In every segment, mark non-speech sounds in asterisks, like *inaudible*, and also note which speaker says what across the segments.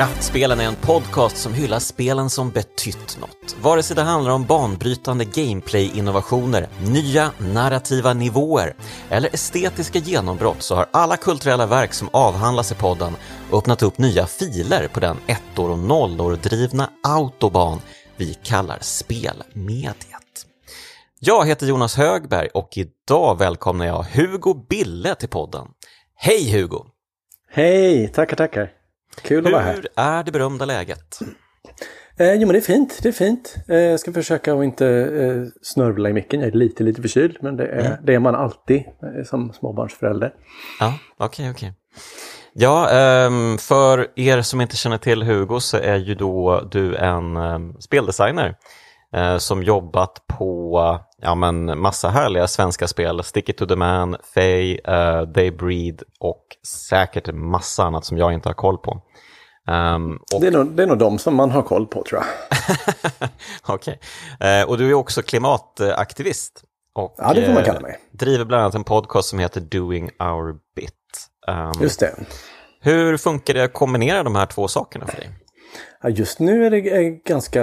Speaker 1: Kraftspelen är en podcast som hyllar spelen som betytt något. Vare sig det handlar om banbrytande gameplay-innovationer, nya narrativa nivåer eller estetiska genombrott så har alla kulturella verk som avhandlas i podden öppnat upp nya filer på den ettor och nollor drivna autobahn vi kallar spelmediet. Jag heter Jonas Högberg och idag välkomnar jag Hugo Bille till podden. Hej Hugo!
Speaker 2: Hej, tackar tackar. Kul att vara här.
Speaker 1: Hur är det berömda läget?
Speaker 2: Eh, jo men det är fint, det är fint. Eh, jag ska försöka att inte eh, snörvla i micken. Jag är lite, lite förkyld men det är, mm. det är man alltid eh, som småbarnsförälder.
Speaker 1: Ja, okej, okay, okej. Okay. Ja, ehm, för er som inte känner till Hugo så är ju då du en ehm, speldesigner eh, som jobbat på ja, men massa härliga svenska spel. Stick it to the man, Faye, uh, They Breed och säkert en massa annat som jag inte har koll på.
Speaker 2: Um, och... det, är nog, det är nog de som man har koll på tror jag. *laughs*
Speaker 1: Okej. Okay. Uh, och du är också klimataktivist. Och,
Speaker 2: ja, det får man kalla mig.
Speaker 1: Uh, driver bland annat en podcast som heter Doing Our Bit.
Speaker 2: Um, Just det.
Speaker 1: Hur funkar det att kombinera de här två sakerna för dig?
Speaker 2: Ja, just nu är det ganska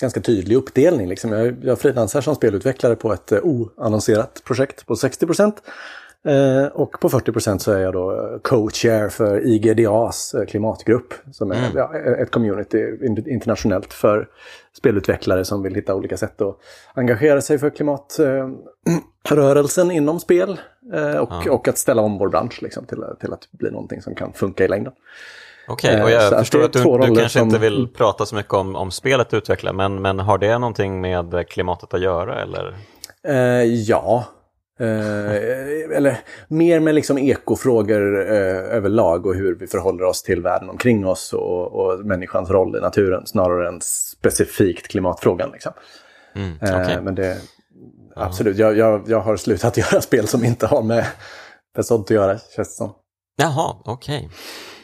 Speaker 2: ganska tydlig uppdelning. Liksom. Jag, jag frilansar som spelutvecklare på ett eh, oannonserat projekt på 60 eh, och på 40% så är jag då eh, co-chair för IGDAs eh, klimatgrupp som är mm. ja, ett community internationellt för spelutvecklare som vill hitta olika sätt att engagera sig för klimatrörelsen inom spel och, ja. och att ställa om vår bransch liksom, till, till att bli någonting som kan funka i längden.
Speaker 1: Okej, okay, och jag så förstår att du, du kanske som... inte vill prata så mycket om, om spelet du utvecklar, men, men har det någonting med klimatet att göra? Eller?
Speaker 2: Eh, ja, eh, eller mer med liksom ekofrågor eh, överlag och hur vi förhåller oss till världen omkring oss och, och människans roll i naturen snarare än specifikt klimatfrågan. Liksom. Mm, okay. Eh, men det, absolut, jag, jag, jag har slutat *laughs* göra spel som inte har med, med sånt att göra, känns det som.
Speaker 1: Jaha, okej.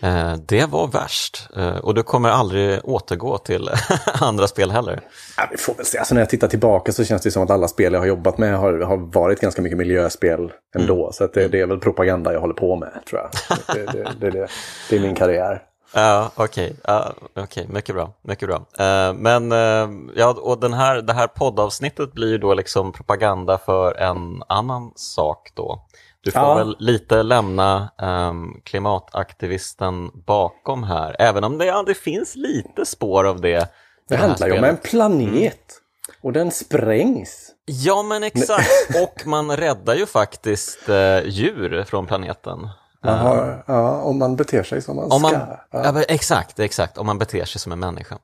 Speaker 1: Okay. Eh, det var värst eh, och du kommer aldrig återgå till *laughs* andra spel heller.
Speaker 2: Ja, vi får väl se. Alltså, när jag tittar tillbaka så känns det som att alla spel jag har jobbat med har, har varit ganska mycket miljöspel ändå. Mm. Så det, det, är väl propaganda jag håller på med, tror jag. *laughs* det, det, det, det, är min karriär.
Speaker 1: Ja, okej. Okay. Uh, okay. Mycket bra. Mycket bra. Uh, men uh, ja, och den här, det här poddavsnittet blir ju då liksom propaganda för en annan sak då. Du får ja. väl lite lämna um, klimataktivisten bakom här, även om det, ja, det finns lite spår av det.
Speaker 2: Det handlar ju om en planet mm. och den sprängs.
Speaker 1: Ja, men exakt. *laughs* och man räddar ju faktiskt uh, djur från planeten.
Speaker 2: Aha, ja, om man beter sig som man om ska.
Speaker 1: ja. ja. exakt, exakt, om man beter sig som en människa.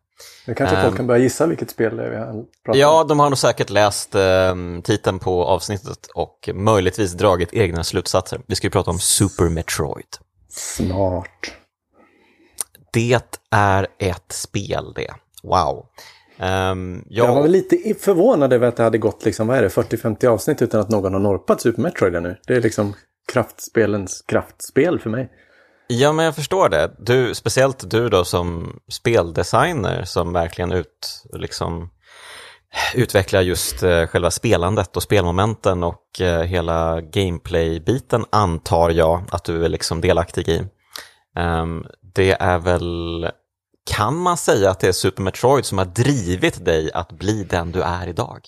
Speaker 2: Det kanske um, folk kan börja gissa vilket spel det är vi
Speaker 1: pratar Ja, de har nog säkert läst um, titeln på avsnittet och möjligtvis dragit egna slutsatser. Vi ska ju prata om Super Metroid.
Speaker 2: Smart.
Speaker 1: Det är ett spel det. Wow.
Speaker 2: Um, jag... jag var väl lite förvånad över att det hade gått liksom, vad är det, 40-50 avsnitt utan att någon har norpat Super Metroid ännu. Det är liksom kraftspelens kraftspel för mig.
Speaker 1: Ja, men jag förstår det. Du, speciellt du då som speldesigner som verkligen ut, liksom, utvecklar just eh, själva spelandet och spelmomenten och eh, hela gameplay-biten antar jag att du är liksom delaktig i. Um, det är väl, kan man säga att det är Super Metroid som har drivit dig att bli den du är idag?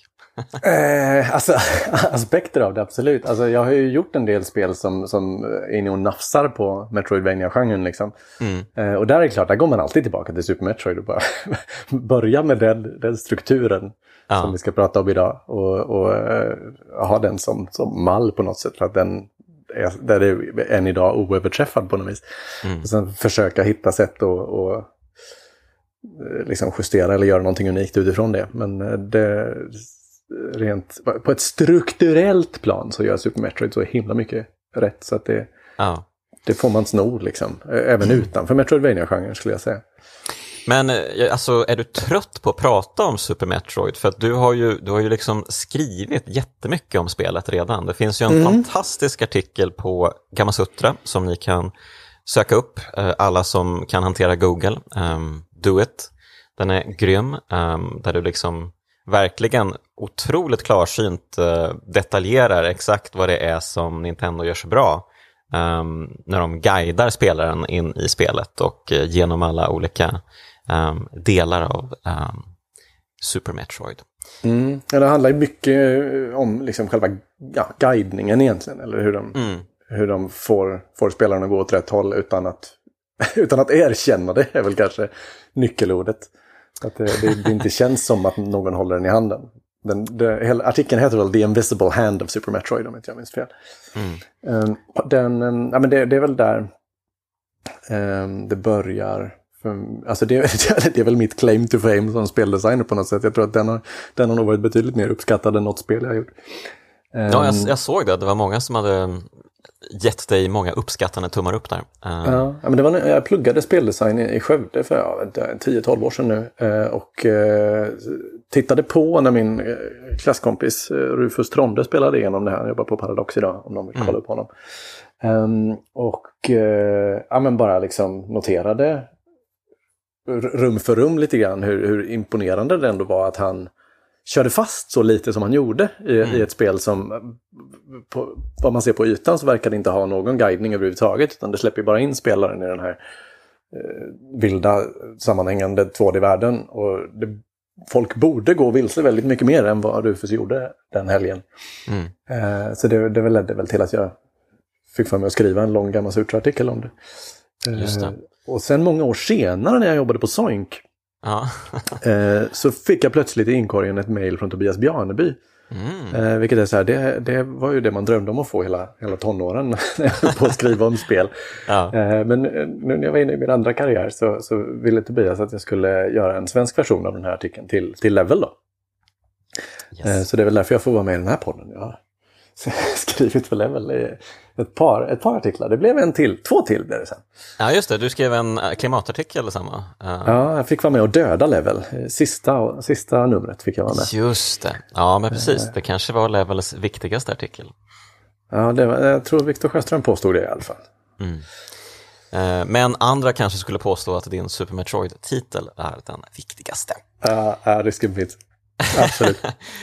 Speaker 2: Eh, alltså, *laughs* aspekter av det, absolut. Alltså, jag har ju gjort en del spel som, som är inne och nafsar på Metroidvania-genren. Liksom. Mm. Eh, och där är det klart, där går man alltid tillbaka till Super Metroid och bara *laughs* börja med den, den strukturen ja. som vi ska prata om idag. Och, och eh, ha den som, som mall på något sätt. För att den är, där är än idag oöverträffad på något vis. Mm. Och sen försöka hitta sätt att liksom justera eller göra någonting unikt utifrån det. Men det rent på ett strukturellt plan så gör Super Metroid så himla mycket rätt. Så att det, ja. det får man sno liksom. Även mm. utanför Metroidvania-genren skulle jag säga.
Speaker 1: Men eh, alltså, är du trött på att prata om Super Metroid? För att du har ju, du har ju liksom skrivit jättemycket om spelet redan. Det finns ju en mm. fantastisk artikel på Gamasutra som ni kan söka upp, eh, alla som kan hantera Google. Um, do it. Den är grym, um, där du liksom verkligen otroligt klarsynt uh, detaljerar exakt vad det är som Nintendo gör så bra um, när de guidar spelaren in i spelet och uh, genom alla olika um, delar av um, Super Metroid.
Speaker 2: Mm. Ja, det handlar ju mycket om liksom själva ja, guidningen egentligen, eller hur de, mm. hur de får, får spelaren att gå åt rätt håll utan att, *laughs* utan att erkänna det, är väl kanske nyckelordet. Att det, det, det inte känns som att någon håller den i handen. Den, det, hela, artikeln heter väl The Invisible Hand of Super Metroid om inte jag minns fel. Mm. Um, den, um, ja, men det, det, är väl där um, det börjar. För, alltså det, *laughs* det, är väl mitt claim to fame som speldesigner på något sätt. Jag tror att den har, den har nog varit betydligt mer uppskattad än något spel jag har gjort.
Speaker 1: ja, jag, jag såg det. Det var många som hade gett dig många uppskattande tummar upp där.
Speaker 2: Uh... Ja, men det var när jag pluggade speldesign i Skövde för ja, 10-12 år sedan nu. Uh, och uh, tittade på när min klasskompis Rufus Tronde spelade igenom det här. Han jobbar på Paradox idag om någon vill kolla mm. upp honom. Um, och ja, men bara liksom noterade rum för rum lite grann hur, hur imponerande det ändå var att han körde fast så lite som han gjorde i, mm. i ett spel som, på, vad man ser på ytan så verkar det inte ha någon guidning överhuvudtaget. Utan det släpper bara in spelaren i den här eh, vilda sammanhängande 2D-världen. Och det, folk borde gå vilse väldigt mycket mer än vad Rufus gjorde den helgen. Mm. Eh, så det, det ledde väl till att jag fick för mig att skriva en lång gammal Sutra-artikel om det. Eh, och sen många år senare när jag jobbade på Soink Ja. eh, så fick jag plötsligt i inkorgen ett mejl från Tobias Bjarneby. Mm. Eh, vilket är så här, det, det, var ju det man drömde om att få hela, hela tonåren *laughs* jag på att skriva om spel. Ja. Eh, men nu när jag var inne i min andra karriär så, så ville Tobias att jag skulle göra en svensk version av den här artikeln till, till Level. Då. Yes. Så det är väl därför jag får vara med i den här podden. Ja. *laughs* skrivit för Level i ett par, ett par artiklar. Det blev en till, två till blev det sen.
Speaker 1: Ja just det, du skrev en eh, klimatartikel samma. Uh...
Speaker 2: Ja, jag fick vara med och döda Level. Sista, sista numret fick jag vara med.
Speaker 1: Just det, ja men precis, uh... det kanske var Levels viktigaste artikel.
Speaker 2: Ja, det var, jag tror Viktor Sjöström påstod det i alla fall. Mm.
Speaker 1: Uh, men andra kanske skulle påstå att din Super Metroid-titel är den viktigaste.
Speaker 2: Ja, risken finns. *laughs* Absolut.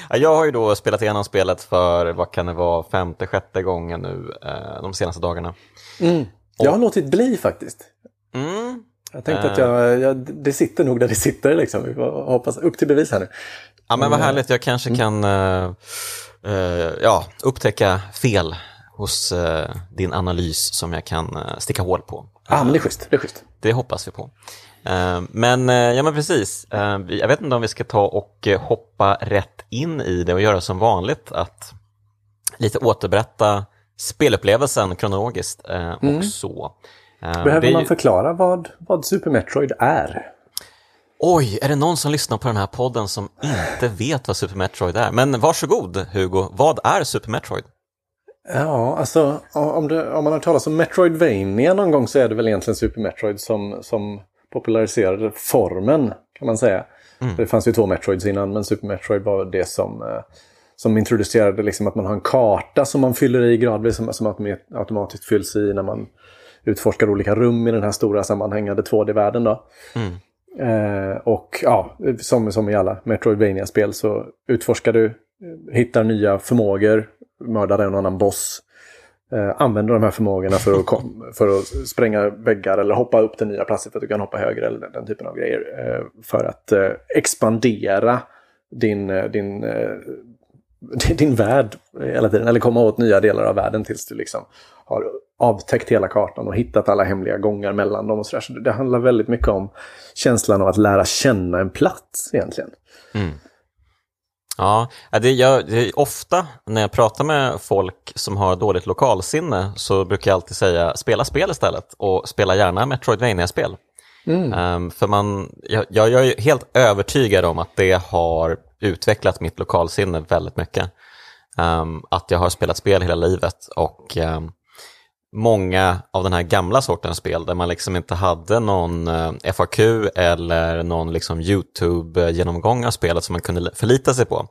Speaker 1: jag har ju då spelat igenom spelet för, vad kan det vara, femte, sjätte gången nu eh, de senaste dagarna.
Speaker 2: Mm. Jag har låtit bli faktiskt. Mm. Jag tänkte att jag, eh. jag, det sitter nog där det sitter liksom. Vi hoppas, upp till bevis här nu.
Speaker 1: Ja men vad härligt, jag kanske mm. kan uh, uh, ja, upptäcka fel hos din analys som jag kan sticka hål på.
Speaker 2: Ja, men det är schysst. Det, är schysst.
Speaker 1: det hoppas vi på. Eh, men, eh, ja men precis, eh, jag vet inte om vi ska ta och hoppa rätt in i det och göra som vanligt att lite återberätta spelupplevelsen kronologiskt och mm. så.
Speaker 2: Behöver man förklara vad, vad Super Metroid är?
Speaker 1: Oj, är det någon som lyssnar på den här podden som inte vet vad Super Metroid är? Men varsågod Hugo, vad är Super Metroid?
Speaker 2: Ja, alltså om, det, om man har talat om Metroidvania någon gång så är det väl egentligen Super Metroid som, som populariserade formen kan man säga. Mm. Det fanns ju två Metroids innan men Super Metroid var det som, eh, som introducerade liksom att man har en karta som man fyller i gradvis som, som automatiskt fylls i när man utforskar olika rum i den här stora sammanhängande 2D-världen. Då. Mm. Eh, och ja, som, som i alla Metroidvania-spel så utforskar du, hittar nya förmågor, mördar en annan boss eh, använder de här förmågorna för att, kom, för att spränga väggar eller hoppa upp till nya platser för att du kan hoppa högre eller den typen av grejer. Eh, för att eh, expandera din, eh, eh, *laughs* din, din värld hela tiden. Eller komma åt nya delar av världen tills du liksom har avtäckt hela kartan och hittat alla hemliga gångar mellan dem. och så, där. så Det handlar väldigt mycket om känslan av att lära känna en plats egentligen. Mm.
Speaker 1: Ja, det, jag, det ofta när jag pratar med folk som har dåligt lokalsinne så brukar jag alltid säga spela spel istället och spela gärna Metroidvania-spel. Mm. Um, för man, jag, jag, är helt övertygad om att det har utvecklat mitt lokalsinne väldigt mycket. Um, att jag har spelat spel hela livet och um, många av den här gamla sortens spel där man liksom inte hade någon eh, FAQ eller någon liksom YouTube-genomgång av spelet som man kunde förlita sig på.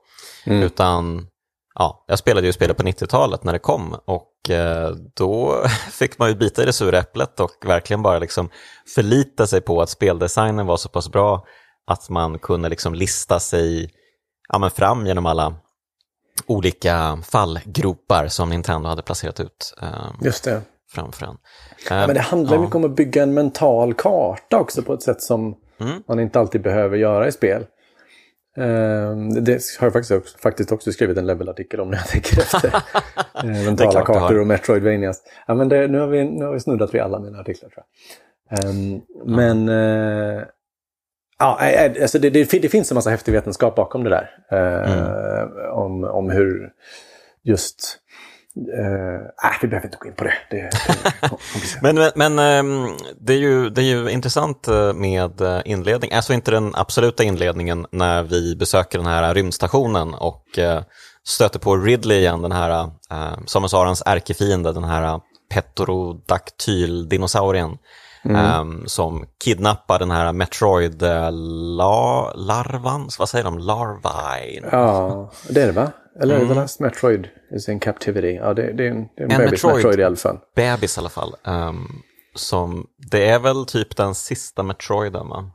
Speaker 1: Mm. Utan ja, jag spelade ju spelet på 90-talet när det kom och eh, då *laughs* fick man ju bita i det sura äpplet och verkligen bara liksom förlita sig på att speldesignen var så pass bra att man kunde liksom lista sig ja, fram genom alla olika fallgropar som Nintendo hade placerat ut.
Speaker 2: Just det.
Speaker 1: Framför en.
Speaker 2: Ja, men det handlar ja. mycket om att bygga en mental karta också på ett sätt som mm. man inte alltid behöver göra i spel. Ehm, det har jag faktiskt också, faktiskt också skrivit en levelartikel om när jag tänker efter. *laughs* Ehm, mentala kartor och Metroidvanias. Ja, men det, nu, har vi, nu har vi snuddat vid alla mina artiklar tror jag. Um, men uh, ja, alltså det, det, det, finns en massa häftig vetenskap bakom det där. Mm. om, om hur just Eh, vi behöver inte gå in på det. det, det *laughs*
Speaker 1: men men, men ehm, det, är ju, det är ju intressant eh, med eh, inledning, alltså inte den absoluta inledningen när vi besöker den här rymdstationen och stöter på Ridley igen, den här Samus Arans ärkefiende, den här petrodaktyldinosaurien. dinosaurien Mm. Um, som kidnappar den här Metroid-larvan, vad säger de, larvae?
Speaker 2: Ja, det är det va? Eller mm. The Last Metroid is in captivity. Ja, det, det är en, det är en, en bebis Metroid, Metroid, i alla fall.
Speaker 1: Bebis i alla fall. Um, som, det är väl typ den sista Metroiden va?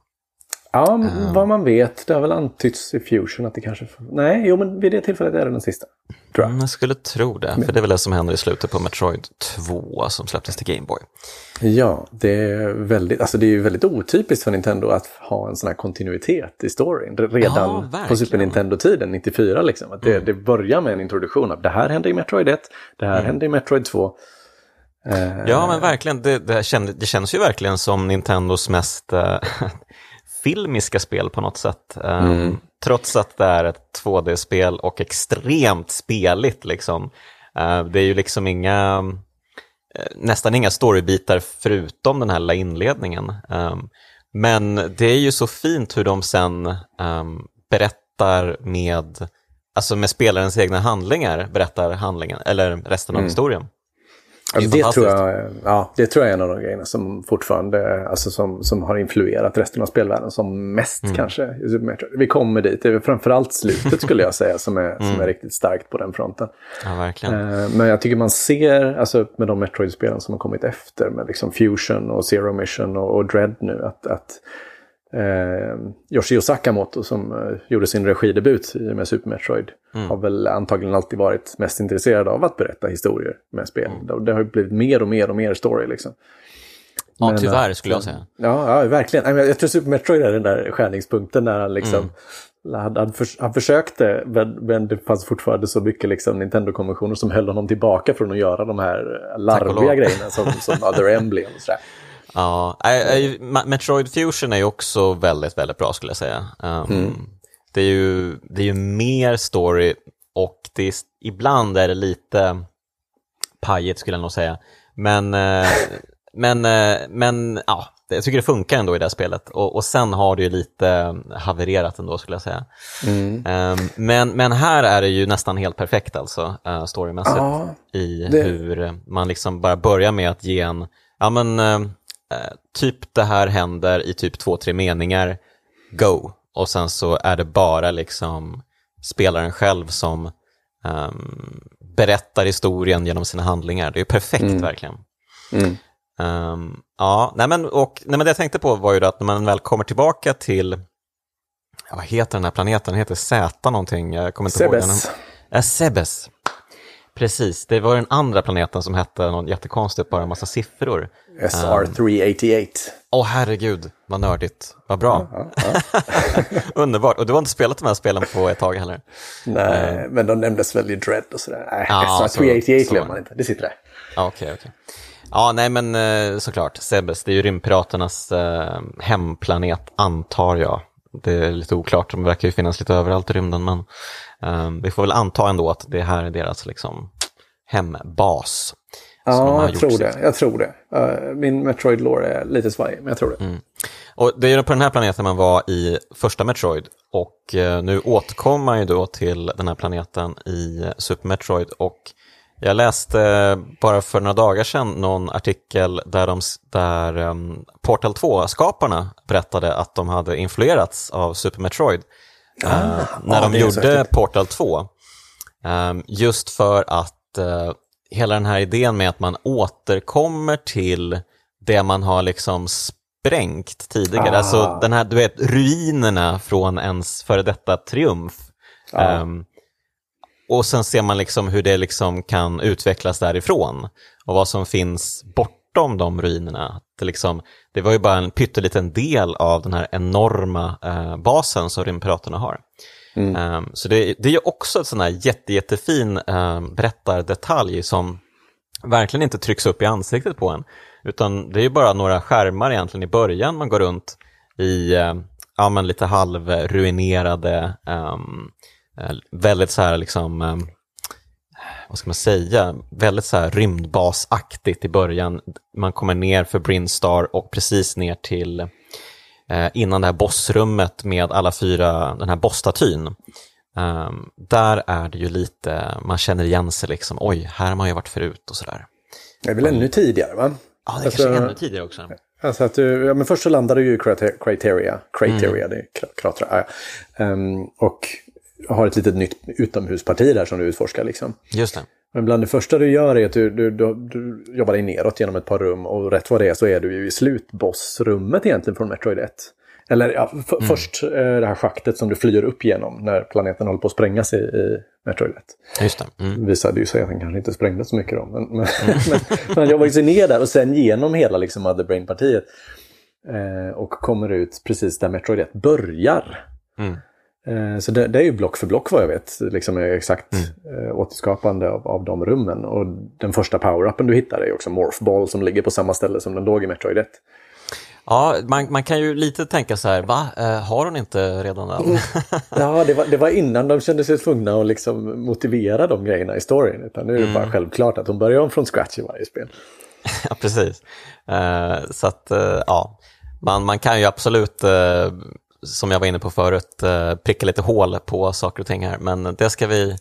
Speaker 2: Ja, um, vad man vet. Det har väl antytts i Fusion att det kanske... Nej, jo men vid det tillfället är det den sista.
Speaker 1: Tror jag. Mm, jag skulle tro det, för det är väl det som händer i slutet på Metroid 2 som släpptes till Game Boy.
Speaker 2: Ja, det är väldigt, alltså det är väldigt otypiskt för Nintendo att ha en sån här kontinuitet i storyn. Redan ja, på Super Nintendo-tiden, 94 liksom. Att det, mm. det börjar med en introduktion av det här hände i Metroid 1, det här mm. hände i Metroid 2.
Speaker 1: Ja, men verkligen. Det, det, känns, det känns ju verkligen som Nintendos mest äh, *laughs* filmiska spel på något sätt. Mm. Trots att det är ett 2D-spel och extremt speligt. Liksom. Uh, det är ju liksom inga, uh, nästan inga storybitar förutom den här lilla inledningen. Men det är ju så fint hur de sen berättar med, alltså med spelarens egna handlingar, berättar handlingen, eller resten av mm. historien.
Speaker 2: Det, det tror jag, ja, det tror jag är en av de grejerna som fortfarande alltså som, som har influerat resten av spelvärlden som mest mm. kanske. Vi kommer dit, det är framförallt slutet *laughs* skulle jag säga som är, mm. som är riktigt starkt på den fronten.
Speaker 1: Ja, verkligen.
Speaker 2: Eh, men jag tycker man ser, alltså med de Metroid-spelen som har kommit efter, med liksom Fusion och Zero Mission och, och Dread nu, att, att Eh, Yoshio Sakamoto som eh, gjorde sin regidebut med Super Metroid mm. har väl antagligen alltid varit mest intresserad av att berätta historier med spel. Mm. Det har blivit mer och mer och mer story liksom.
Speaker 1: Ja, Men, tyvärr eh, skulle jag säga.
Speaker 2: Ja, ja, verkligen. Jag tror Super Metroid är den där skärningspunkten när han liksom mm. Han, han, för, han försökte, men, men, det fanns fortfarande så mycket liksom Nintendo-konventioner som höll honom tillbaka från att göra de här larviga grejerna som, som *laughs* Other Emblem. Och sådär.
Speaker 1: Ja, Metroid Fusion är ju också väldigt, väldigt bra skulle jag säga. Um, mm. det, är ju, det är ju mer story och det är, ibland är det lite pajigt skulle jag nog säga. Men, uh, *laughs* men, uh, men ja, jag tycker det funkar ändå i det här spelet. Och, och sen har det ju lite havererat ändå skulle jag säga. Mm. Um, men, men här är det ju nästan helt perfekt alltså, uh, storymässigt. Ja, I det... hur man liksom bara börjar med att ge en, ja men Eh, typ det här händer i typ två, tre meningar, go. Och sen så är det bara liksom spelaren själv som um, berättar historien genom sina handlingar. Det är perfekt mm. verkligen. Mm. Um, ja, nej men, och, nej men det jag tänkte på var ju att när man väl kommer tillbaka till, vad heter den här planeten, den heter Z någonting, jag kommer inte
Speaker 2: Sebes.
Speaker 1: ihåg den. Äh, Sebes. Precis, det var den andra planeten som hette något jättekonstigt, bara en massa siffror.
Speaker 2: SR388.
Speaker 1: Åh oh, herregud, vad nördigt, vad bra. Ja, ja, ja. *laughs* Underbart, och du har inte spelat de här spelen på ett tag heller?
Speaker 2: Nej, uh, men de nämndes väl i Dread och sådär. Nej, SR388 glömmer man inte, det sitter där.
Speaker 1: Okej, okay, okej. Okay. Ja, nej men eh, såklart, Sebes, det är ju rymdpiraternas eh, hemplanet, antar jag. Det är lite oklart, de verkar ju finnas lite överallt i rymden, men um, vi får väl anta ändå att det här är deras liksom, hembas.
Speaker 2: Ja, jag tror det. Jag tror det. Uh, min Metroid-lore är lite svajig, men jag tror det. Mm.
Speaker 1: Och det är på den här planeten man var i första Metroid och uh, nu återkommer man ju då till den här planeten i Super Metroid och jag läste bara för några dagar sedan någon artikel där, de, där um, Portal 2-skaparna berättade att de hade influerats av Super Metroid ah, uh, när ja, de gjorde Portal 2. Um, ehm, just för att uh, hela den här idén med att man återkommer till det man har liksom sprängt tidigare, alltså ah. alltså den här, du vet, ruinerna från ens före detta triumf. Ah. Um, och sen ser man liksom hur det liksom kan utvecklas därifrån och vad som finns bortom de ruinerna. Det, liksom, det var ju bara en pytteliten del av den här enorma eh, basen som rymdpiraterna har. Mm. Um, så det, det är ju också en sån här jätte, jättefin um, berättardetalj som verkligen inte trycks upp i ansiktet på en. Utan det är ju bara några skärmar egentligen i början man går runt i uh, ja, men lite halvruinerade, um, väldigt så här liksom, vad ska man säga, väldigt så här rymdbasaktigt i början. Man kommer ner för Brinstar och precis ner till eh, innan det här bossrummet med alla fyra, den här bossstatyn. Um, där är det ju lite, man känner igen sig liksom, oj, här har man ju varit förut och sådär.
Speaker 2: Det är väl ännu tidigare va?
Speaker 1: Ja, det är alltså, kanske ännu tidigare också.
Speaker 2: Alltså att du, ja, men först så landar du ju i Criteria, Criteria, mm. det är kratra. Um, och har ett litet nytt utomhusparti där som du utforskar liksom.
Speaker 1: Just det.
Speaker 2: Men bland det första du gör är att du, du, du, du jobbar dig neråt genom ett par rum och rätt vad det är så är du ju i slutbossrummet egentligen från Metroid 1. Eller ja, mm. först eh, det här schaktet som du flyr upp genom när planeten håller på att sprängas i, i Metroid 1.
Speaker 1: Just det. Mm.
Speaker 2: visade ju sig att den kanske inte sprängdes så mycket då. Men, men, mm. *laughs* men, men jag var ju ner där och sen genom hela liksom, Mother Brain-partiet. Eh, och kommer ut precis där Metroid 1 börjar. Mm. Eh, så det, det, är ju block för block vad jag vet, liksom exakt mm. eh, återskapande av, av de rummen. Och den första power-upen du hittar är också Morph Ball som ligger på samma ställe som den låg i Metroid 1.
Speaker 1: Ja, man, man kan ju lite tänka så här, va, eh, har hon inte redan den? Mm. *laughs*
Speaker 2: ja, det var, det var innan de kände sig tvungna att liksom motivera de grejerna i storyn. Utan nu är det mm. bara självklart att de börjar om från scratch i varje spel. *laughs*
Speaker 1: ja, precis. Uh, så att, uh, ja, man, man kan ju absolut uh, som jag var inne på förut, eh, pricka lite hål på saker och ting här. Men det ska vi,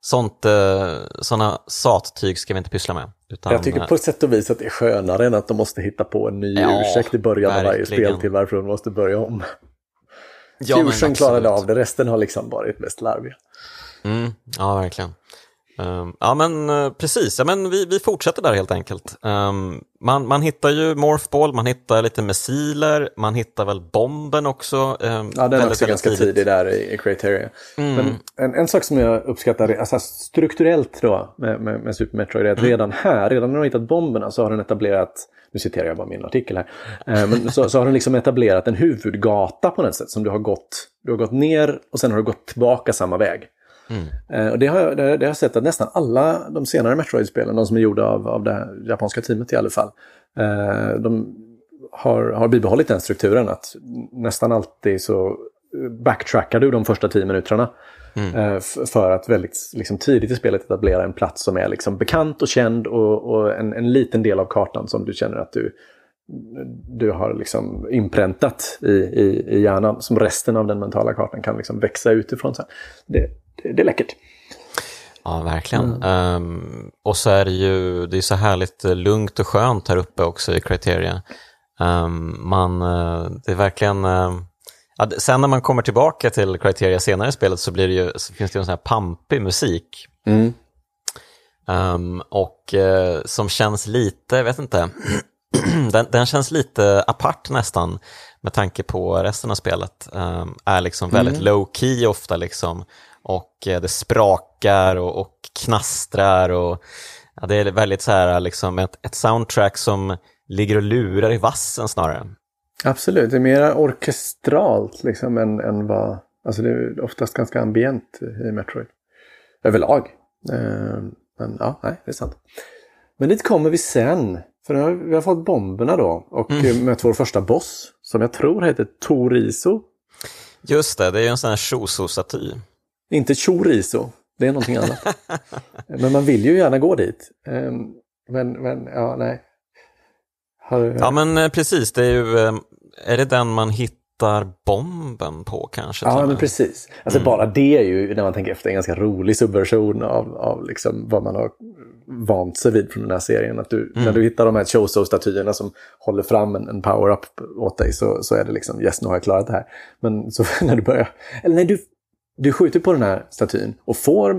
Speaker 1: sånt, eh, sådana sattyg ska vi inte pyssla med.
Speaker 2: Utan, jag tycker på sätt och vis att det är skönare än att de måste hitta på en ny ja, ursäkt i början verkligen. av varje spel till varför de måste börja om. Ja, Fusion klarade av det, resten har liksom varit mest larviga.
Speaker 1: Mm, ja, verkligen. Um, ja men uh, precis, ja, men vi, vi fortsätter där helt enkelt. Um, man, man hittar ju Morphball, man hittar lite missiler, man hittar väl bomben också. Um,
Speaker 2: ja, den är också ganska tidigt. tidig där i, i Criteria. Mm. Men en, en sak som jag uppskattar, alltså strukturellt då med, med, med Super Metroid, är att mm. redan här, redan när de har hittat bomberna så har den etablerat nu citerar jag bara min artikel här, uh, men så, så har den liksom etablerat en huvudgata på något sätt som du har gått, du har gått ner och sen har du gått tillbaka samma väg. Mm. Eh, och det har, jag, det, det har jag sett att nästan alla de senare Metroid-spelen, de som är gjorda av, av det japanska teamet i alla fall, eh, de har, har bibehållit den strukturen att nästan alltid så backtrackar du de första tio minuterna. Mm. Eh, för att väldigt liksom, tidigt i spelet etablera en plats som är liksom, bekant och känd och, och en, en, liten del av kartan som du känner att du, du har liksom inpräntat i, i, i hjärnan. Som resten av den mentala kartan kan liksom växa utifrån. Sen. Det, det, det är läckert.
Speaker 1: Ja, verkligen. Mm. Um, och så är det ju det är så härligt eh, lugnt och skönt här uppe också i Criteria. Um, man, uh, det är verkligen... Ja, sen när man kommer tillbaka till Criteria senare i spelet så, blir det ju, så finns det ju en sån här pampig musik. Mm. Um, och uh, som känns lite, jag vet inte, *clears throat* *clears throat* den, den, känns lite apart nästan med tanke på resten av spelet. är liksom väldigt mm. low key ofta liksom och eh, det sprakar och, och knastrar och ja, det är väldigt så här liksom ett, ett soundtrack som ligger och lurar i vassen snarare.
Speaker 2: Absolut, det är mer orkestralt liksom än, än vad... Alltså det är oftast ganska ambient i Metroid. Överlag. Eh, men ja, nej, det är sant. Men dit kommer vi sen. För har vi har fått bomberna då och mm. mött vår första boss som jag tror heter Toriso.
Speaker 1: Just det, det är ju en sån här Shoso-staty.
Speaker 2: Inte chorizo, det är någonting annat. *laughs* men man vill ju gärna gå dit. Ehm, men, men ja, nej.
Speaker 1: Har, ja, men eh, precis. Det är ju, eh, är det den man hittar bomben på kanske?
Speaker 2: Ja, men precis. Alltså mm. bara det är ju, när man tänker efter, en ganska rolig subversion av, av liksom vad man har vant sig vid från den här serien. Att du, mm. När du hittar de här Choso-statyerna som håller fram en, en power-up åt dig så, så är det liksom yes, nu har jag klarat det här. Men så *laughs* när du börjar, eller när du du skjuter på den här statyn och får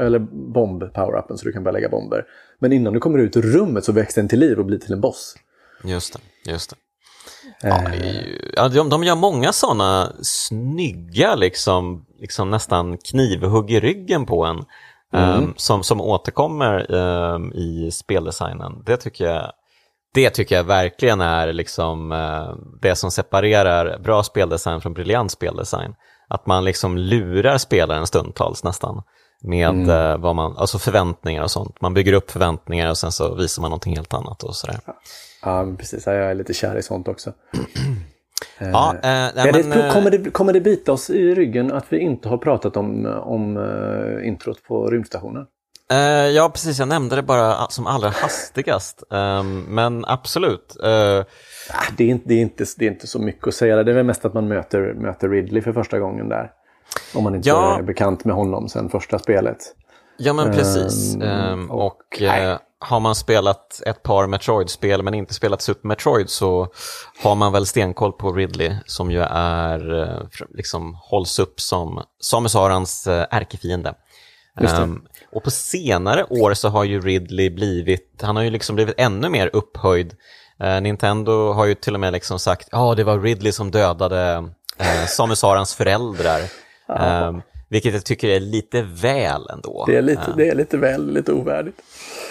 Speaker 2: eller bomb-power-upen så du kan börja lägga bomber. Men innan du kommer ut ur rummet så växer den till liv och blir till en boss.
Speaker 1: Just det, just det. Ja, ju, ja, de, de gör många sådana snygga, liksom, liksom nästan knivhugg i ryggen på en. Mm. um, som, som återkommer um, i speldesignen. Det tycker jag det tycker jag verkligen är liksom, uh, det som separerar bra speldesign från briljant speldesign. Att man liksom lurar spelaren stundtals nästan med mm. uh, vad man, alltså förväntningar och sånt. Man bygger upp förväntningar och sen så visar man någonting helt annat och sådär.
Speaker 2: Ja, precis. Jag är lite kär i sånt också.
Speaker 1: Ja, eh, nej,
Speaker 2: men, det, eh, kommer, det, kommer det bita oss i ryggen att vi inte har pratat om, om uh, introt på rymdstationen?
Speaker 1: Uh, ja, precis. Jag nämnde det bara som allra hastigast. Um, men absolut. Uh,
Speaker 2: det, är inte, det, är inte, det är inte så mycket att säga. Det är väl mest att man möter, möter Ridley för första gången där. Om man inte ja. är bekant med honom sen första spelet.
Speaker 1: Ja, men precis. Um, och, och har man spelat ett par Metroid-spel men inte spelat Super Metroid så har man väl stenkoll på Ridley som ju är, eh, liksom hålls upp som Samus Arans eh, ärkefiende. Um, och på senare år så har ju Ridley blivit, han har ju liksom blivit ännu mer upphöjd. Uh, Nintendo har ju till och med liksom sagt, ja ah, det var Ridley som dödade uh, Samus Arans föräldrar. *laughs* Um, vilket jag tycker är lite väl ändå.
Speaker 2: Det är lite, det är lite väl, lite ovärdigt.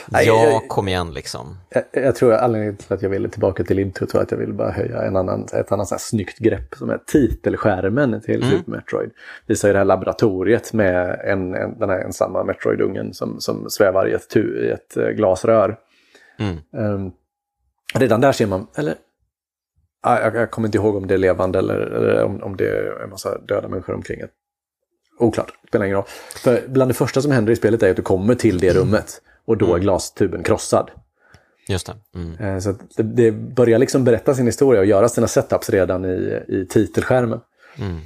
Speaker 1: Nej, ja, jag, kom igen liksom.
Speaker 2: Jag, jag tror anledningen till att jag ville tillbaka till introt var att jag ville bara höja en annan, ett annat så här snyggt grepp som är titelskärmen till mm. Super Metroid. Visar ju det här laboratoriet med en, en, den här ensamma Metroid-ungen som, som svävar i ett, tu, i ett eh, glasrör. Mm. Um, redan där ser man, eller jag, jag, kommer inte ihåg om det är levande eller, eller om, om det är en massa döda människor omkring. Oklart, spelar ingen roll. För bland det första som händer i spelet är att du kommer till det rummet. Och då är mm. glastuben krossad.
Speaker 1: Just det. Mm.
Speaker 2: Eh, så det, det, börjar liksom berätta sin historia och göra sina setups redan i, i titelskärmen.
Speaker 1: Mm.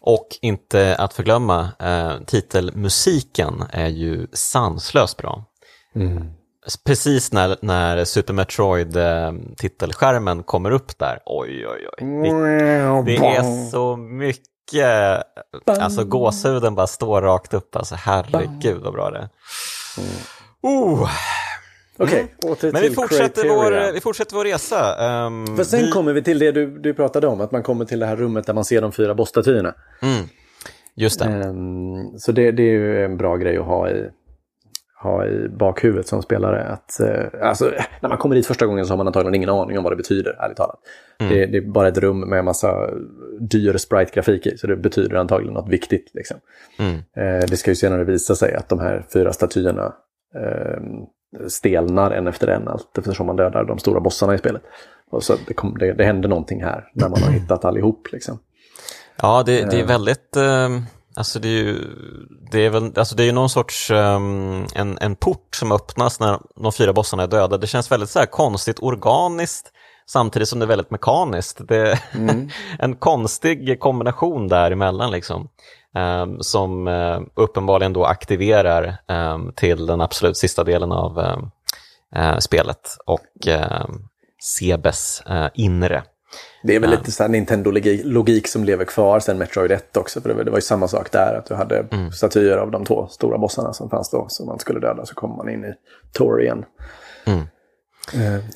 Speaker 1: Och inte att förglömma, eh, titelmusiken är ju sanslöst bra. Mm. Precis när, när Super Metroid-titelskärmen eh, kommer upp där, oj oj oj. Det, det är så mycket, alltså gåshuden bara står rakt upp, alltså herregud vad bra det är. Mm. Oh.
Speaker 2: Okej, okay,
Speaker 1: mm. Men vi fortsätter, vår, vi fortsätter vår resa.
Speaker 2: Um, För sen vi... kommer vi till det du, du pratade om, att man kommer till det här rummet där man ser de fyra bossstatyerna.
Speaker 1: Mm. Just det. Um,
Speaker 2: så det, det, är ju en bra grej att ha i, ha i bakhuvudet som spelare. Att, uh, alltså, när man kommer dit första gången så har man antagligen ingen aning om vad det betyder, ärligt talat. Mm. Det, det, är bara ett rum med en massa dyr sprite-grafik i, så det betyder antagligen något viktigt. Liksom. Mm. Uh, det ska ju senare visa sig att de här fyra statyerna eh, stelnar en efter en allt eftersom man dödar de stora bossarna i spelet. Och så det, kom, det, det händer någonting här när man har *clears throat* hittat allihop. Liksom.
Speaker 1: Ja, det, det är eh. väldigt... Eh, alltså det är ju det är väl, alltså det är någon sorts um, en, en port som öppnas när de fyra bossarna är döda. Det känns väldigt så här konstigt organiskt samtidigt som det är väldigt mekaniskt. Det är mm. *laughs* en konstig kombination däremellan. Liksom. Um, som uh, uppenbarligen då aktiverar um, till den absolut sista delen av uh, spelet och Sebes inre.
Speaker 2: Det är väl lite så Nintendo-logik som lever kvar sen Metroid 1 också. För det var ju samma sak där, att du hade mm. statyer av de två stora bossarna som fanns då, som man skulle döda, så kommer man in i Tor igen. Mm.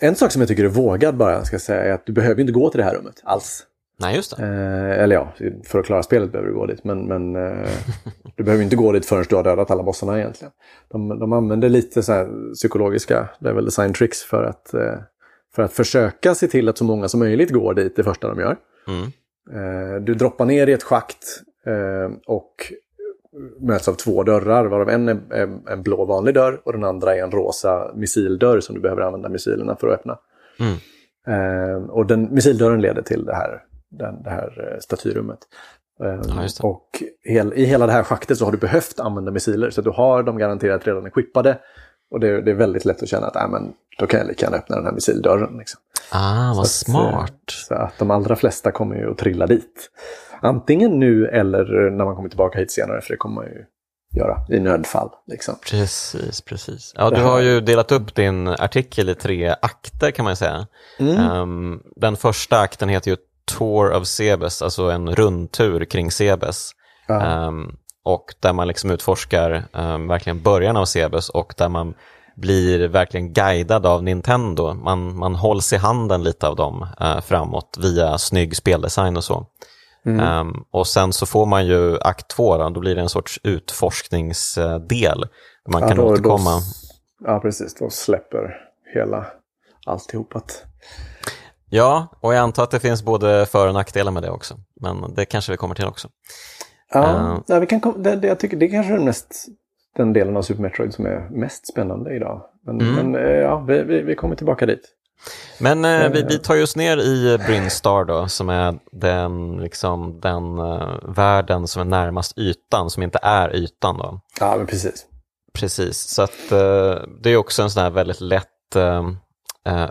Speaker 2: En sak som jag tycker är vågad bara, ska jag säga, är att du behöver inte gå till det här rummet alls.
Speaker 1: Nej, just det.
Speaker 2: Eh, eller ja, för att klara spelet behöver du gå dit. Men, men eh, *laughs* du behöver inte gå dit förrän du har dödat alla bossarna egentligen. De, de använder lite så psykologiska level design tricks för att, eh, för att försöka se till att så många som möjligt går dit det första de gör. Mm. Eh, du droppar ner i ett schakt eh, och möts av två dörrar, varav en är en blå vanlig dörr och den andra är en rosa missildörr som du behöver använda missilerna för att öppna. Mm. Eh, och den, missildörren leder till det här den, det här statyrummet. Ja, och hel, i hela det här schaktet så har du behövt använda missiler så du har dem garanterat redan equippade. Och det, det är väldigt lätt att känna att äh, men, då kan jag lika gärna öppna den här missildörren. Liksom.
Speaker 1: Ah, vad så smart! Att,
Speaker 2: så att de allra flesta kommer ju att trilla dit. Antingen nu eller när man kommer tillbaka hit senare, för det kommer man ju göra i nödfall. Liksom.
Speaker 1: Precis, precis. Ja, du har ju delat upp din artikel i tre akter kan man säga. Mm. Um, den första akten heter ju Tour of Sebes, alltså en rundtur kring Sebes. Um, och där man liksom utforskar um, verkligen början av Sebes och där man blir verkligen guidad av Nintendo. Man, man hålls i handen lite av dem uh, framåt via snygg speldesign och så. Mm. Um, och sen så får man ju akt två, då, då blir det en sorts utforskningsdel. Man ja, kan då, återkomma.
Speaker 2: Då, ja, precis. Då släpper hela alltihopat.
Speaker 1: Ja, och jag antar att det finns både för och nackdelar med det också. Men det kanske vi kommer till också.
Speaker 2: Ja, uh, vi kan, det, det, jag tycker det är kanske är mest den delen av Super Metroid som är mest spännande idag. Men, mm. men eh, ja, vi, vi, vi, kommer tillbaka dit.
Speaker 1: Men eh, vi, vi tar oss ner i Brinstar då, som är den, liksom, den uh, världen som är närmast ytan, som inte är ytan. Då.
Speaker 2: Ja, men precis.
Speaker 1: Precis, så att, uh, det är också en sån här väldigt lätt uh,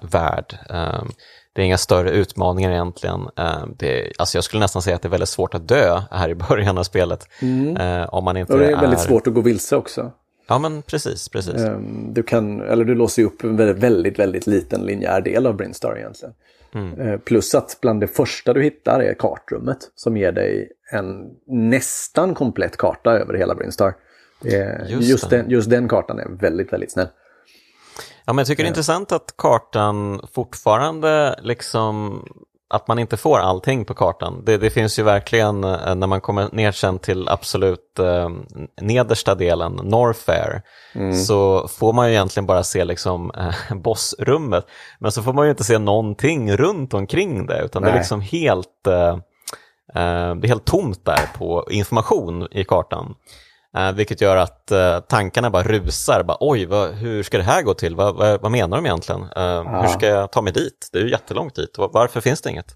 Speaker 1: värld. Det är inga större utmaningar egentligen. det, alltså jag skulle nästan säga att det är väldigt svårt att dö här i början av spelet. Mm. om man inte
Speaker 2: Och det är väldigt är... svårt att gå vilse också.
Speaker 1: Ja, men precis, precis.
Speaker 2: Ehm, du, kan, eller du låser upp en väldigt, väldigt, väldigt liten linjär del av Brinstar egentligen. Mm. Plus att bland det första du hittar är kartrummet som ger dig en nästan komplett karta över hela Brinstar. Just, just, den, just den kartan är väldigt, väldigt snäll.
Speaker 1: Ja, men jag tycker det är intressant att kartan fortfarande liksom att man inte får allting på kartan. Det, det, finns ju verkligen, eh, när man kommer ner sen till absolut eh, nedersta delen, Norfair, mm. så får man ju egentligen bara se liksom eh, *laughs* bossrummet. Men så får man ju inte se någonting runt omkring det, utan Nej. det är liksom helt, eh, eh, det är helt tomt där på information i kartan. Eh, vilket gör att eh, tankarna bara rusar. Bara, Oj, vad, hur ska det här gå till? Vad, vad, vad menar de egentligen? Eh, ja. Hur ska jag ta mig dit? Det är ju jättelångt dit. Varför finns det inget?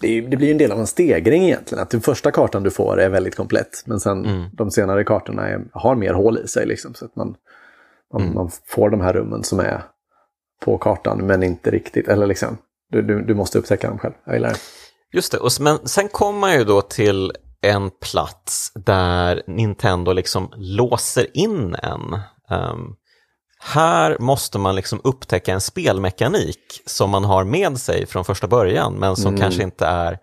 Speaker 2: Det, är, det, blir en del av en stegring egentligen. Att den första kartan du får är väldigt komplett. Men sen mm. de senare kartorna är, har mer hål i sig. Liksom, så att man, man, mm. man, får de här rummen som är på kartan men inte riktigt. Eller liksom, du, du, du måste upptäcka dem själv. Jag gillar det.
Speaker 1: Just det, och, men sen kommer man ju då till en plats där Nintendo liksom låser in en. Um, här måste man liksom upptäcka en spelmekanik som man har med sig från första början men som mm. kanske inte är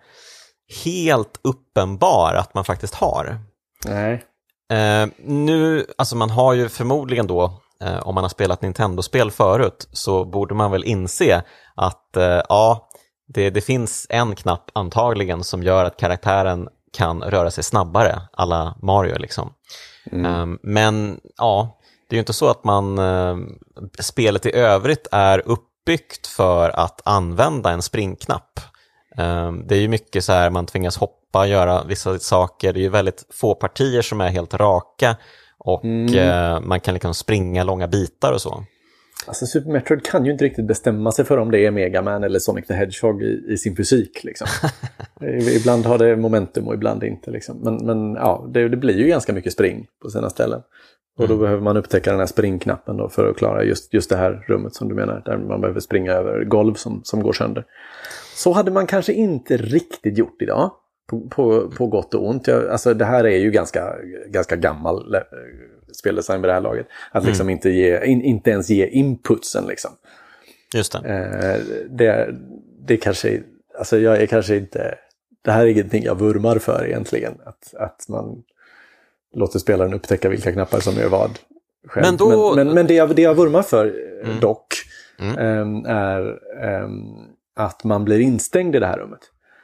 Speaker 1: helt uppenbar att man faktiskt har.
Speaker 2: Nej.
Speaker 1: Uh, nu, alltså man har ju förmodligen då, uh, om man har spelat Nintendo-spel förut, så borde man väl inse att uh, ja, det, det finns en knapp antagligen som gör att karaktären kan röra sig snabbare, alla Mario liksom. Mm. Um, men ja, det är ju inte så att man, uh, spelet i övrigt är uppbyggt för att använda en springknapp. Um, det är ju mycket så här, man tvingas hoppa, göra vissa saker, det är ju väldigt få partier som är helt raka och mm. uh, man kan liksom springa långa bitar och så.
Speaker 2: Alltså Super Metroid kan ju inte riktigt bestämma sig för om det är Mega Man eller Sonic the Hedgehog i, i sin fysik. Liksom. *laughs* ibland har det momentum och ibland inte. Liksom. Men, men ja, det, det, blir ju ganska mycket spring på sina ställen. Och då mm. behöver man upptäcka den här springknappen då för att klara just, just det här rummet som du menar. Där man behöver springa över golv som, som går sönder. Så hade man kanske inte riktigt gjort idag. På, på, på gott och ont. Jag, alltså det här är ju ganska, ganska gammal speldesign vid det här laget. Att liksom mm. inte, ge, in, inte ens ge inputsen liksom.
Speaker 1: Just det.
Speaker 2: Eh, det, det kanske, alltså jag är kanske inte, det här är ingenting jag vurmar för egentligen. Att, att man låter spelaren upptäcka vilka knappar som gör vad. Själv. Men, då... men, men, men det, jag, det jag vurmar för eh, mm. dock mm. Ähm, är ähm, att man blir instängd i det här rummet.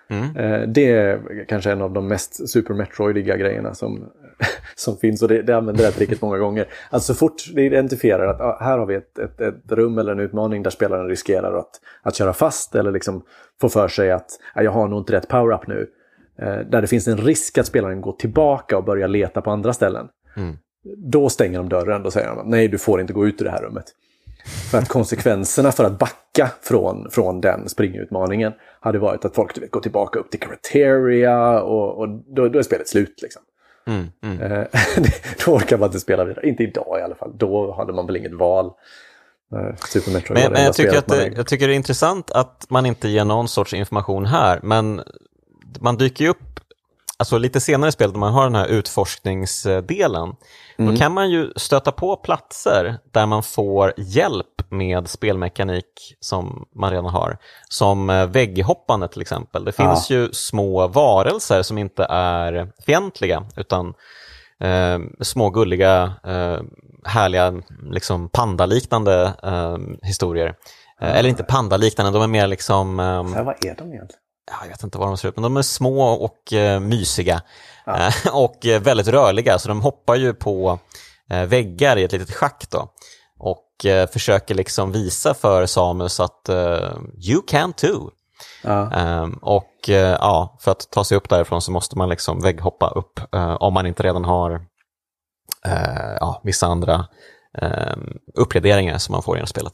Speaker 2: Mm. Äh, det är kanske en av de mest Super Metroidiga grejerna som *laughs* som finns och det, det använder tricket många gånger. Alltså så fort det identifierar att ah, här har vi ett, ett, ett, rum eller en utmaning där spelaren riskerar att, att köra fast eller liksom få för sig att ah, jag har nog inte rätt power-up nu. Eh, där det finns en risk att spelaren går tillbaka och börjar leta på andra ställen. Mm. Då stänger de dörren, och säger de nej du får inte gå ut ur det här rummet. För att konsekvenserna för att backa från, från den springutmaningen hade varit att folk vet, går tillbaka upp till Criteria och, och då, då är spelet slut. Liksom. Mm, mm. Eh, *laughs* då orkar man inte spela vidare. Inte idag i alla fall. Då hade man väl inget val.
Speaker 1: Super Metroid men, men jag, tycker att det, jag tycker det är intressant att man inte ger någon sorts information här. Men man dyker ju upp, alltså lite senare i spelet, när man har den här utforskningsdelen. Mm. Då kan man ju stöta på platser där man får hjälp med spelmekanik som man redan har. Som eh, vägghoppande till exempel. Det finns ja. ju små varelser som inte är fientliga utan eh, små gulliga, eh, härliga, liksom pandaliknande eh, historier. Eh, eller inte pandaliknande, de är mer liksom...
Speaker 2: Eh, vad är de egentligen?
Speaker 1: Jag vet inte vad de ser ut, men de är små och uh, mysiga. Ja. Uh, *laughs* och uh, väldigt rörliga, så de hoppar ju på väggar i ett litet schack då. Och försöker liksom visa för Samus att you can too. Ja. Um, och ja, för att ta sig upp därifrån så måste man liksom vägghoppa upp om man inte redan har ja, vissa andra um, uppgraderingar som man får genom spelet.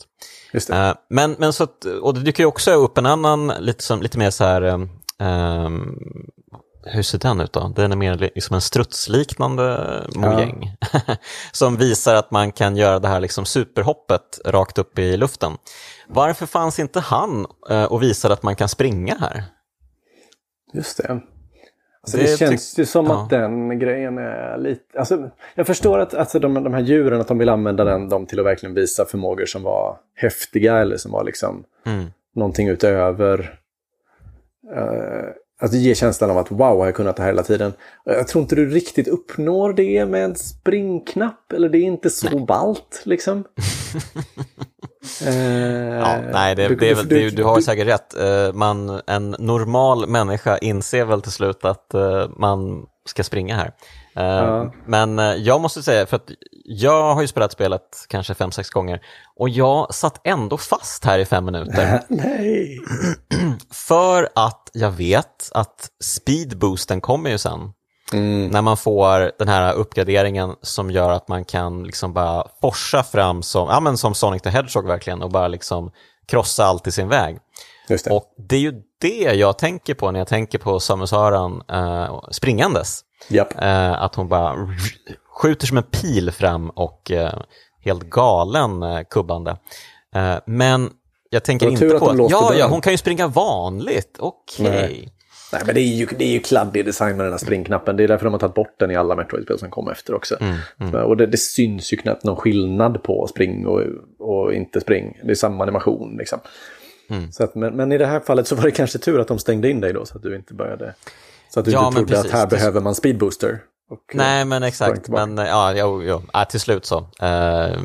Speaker 1: Uh, men, men så att, och det dyker ju också upp en annan, lite, som, lite mer så här, um, hur ser den ut då? Den är mer liksom en strutsliknande mojäng. Ja. *laughs* som visar att man kan göra det här liksom superhoppet rakt upp i luften. Varför fanns inte han uh, och visade att man kan springa här?
Speaker 2: Just det. Alltså det, det känns ju som ja. att den grejen är lite... Alltså, jag förstår att alltså, de, de här djuren, att de vill använda den, dem till att verkligen visa förmågor som var häftiga eller som var liksom mm. någonting utöver. Uh, alltså ge känslan av att wow, har jag kunnat det här hela tiden. Jag tror inte du riktigt uppnår det med en springknapp. Eller det är inte så ballt liksom. *laughs*
Speaker 1: Eh, ja, nej, det, du, det, du, du, du, har säkert rätt. Eh, man, en normal människa inser väl till slut att eh, man ska springa här. Ja. Men jag måste säga, för att jag har ju spelat spelet kanske fem sex gånger och jag satt ändå fast här i fem minuter. *laughs*
Speaker 2: Nej! *clears throat*
Speaker 1: för att jag vet att speedboosten kommer ju sen. Mm. När man får den här uppgraderingen som gör att man kan liksom bara forsa fram som, ja, men som Sonic the Hedgehog verkligen och bara liksom krossa allt i sin väg. Det. Och det är ju det jag tänker på när jag tänker på Samus Aran eh, springandes.
Speaker 2: Yep.
Speaker 1: Eh, att hon bara skjuter som en pil fram och eh, helt galen eh, kubbande. Eh, men jag tänker inte på att, ja, ja, hon kan ju springa vanligt, okej. Okay.
Speaker 2: Nej, men det är ju, det är ju kladdig design med den här springknappen. Det är därför de har tagit bort den i alla Metroid-spel som kom efter också. Mm, mm. Och det, det, syns ju knappt någon skillnad på spring och, och inte spring. Det är samma animation liksom. Mm. Så att, men, men, i det här fallet så var det kanske tur att de stängde in dig då så att du inte började... Så att du ja, inte trodde precis, att här behöver man speedbooster.
Speaker 1: Och, Nej, men exakt. Men ja, jo, jo. Ja, till slut så uh,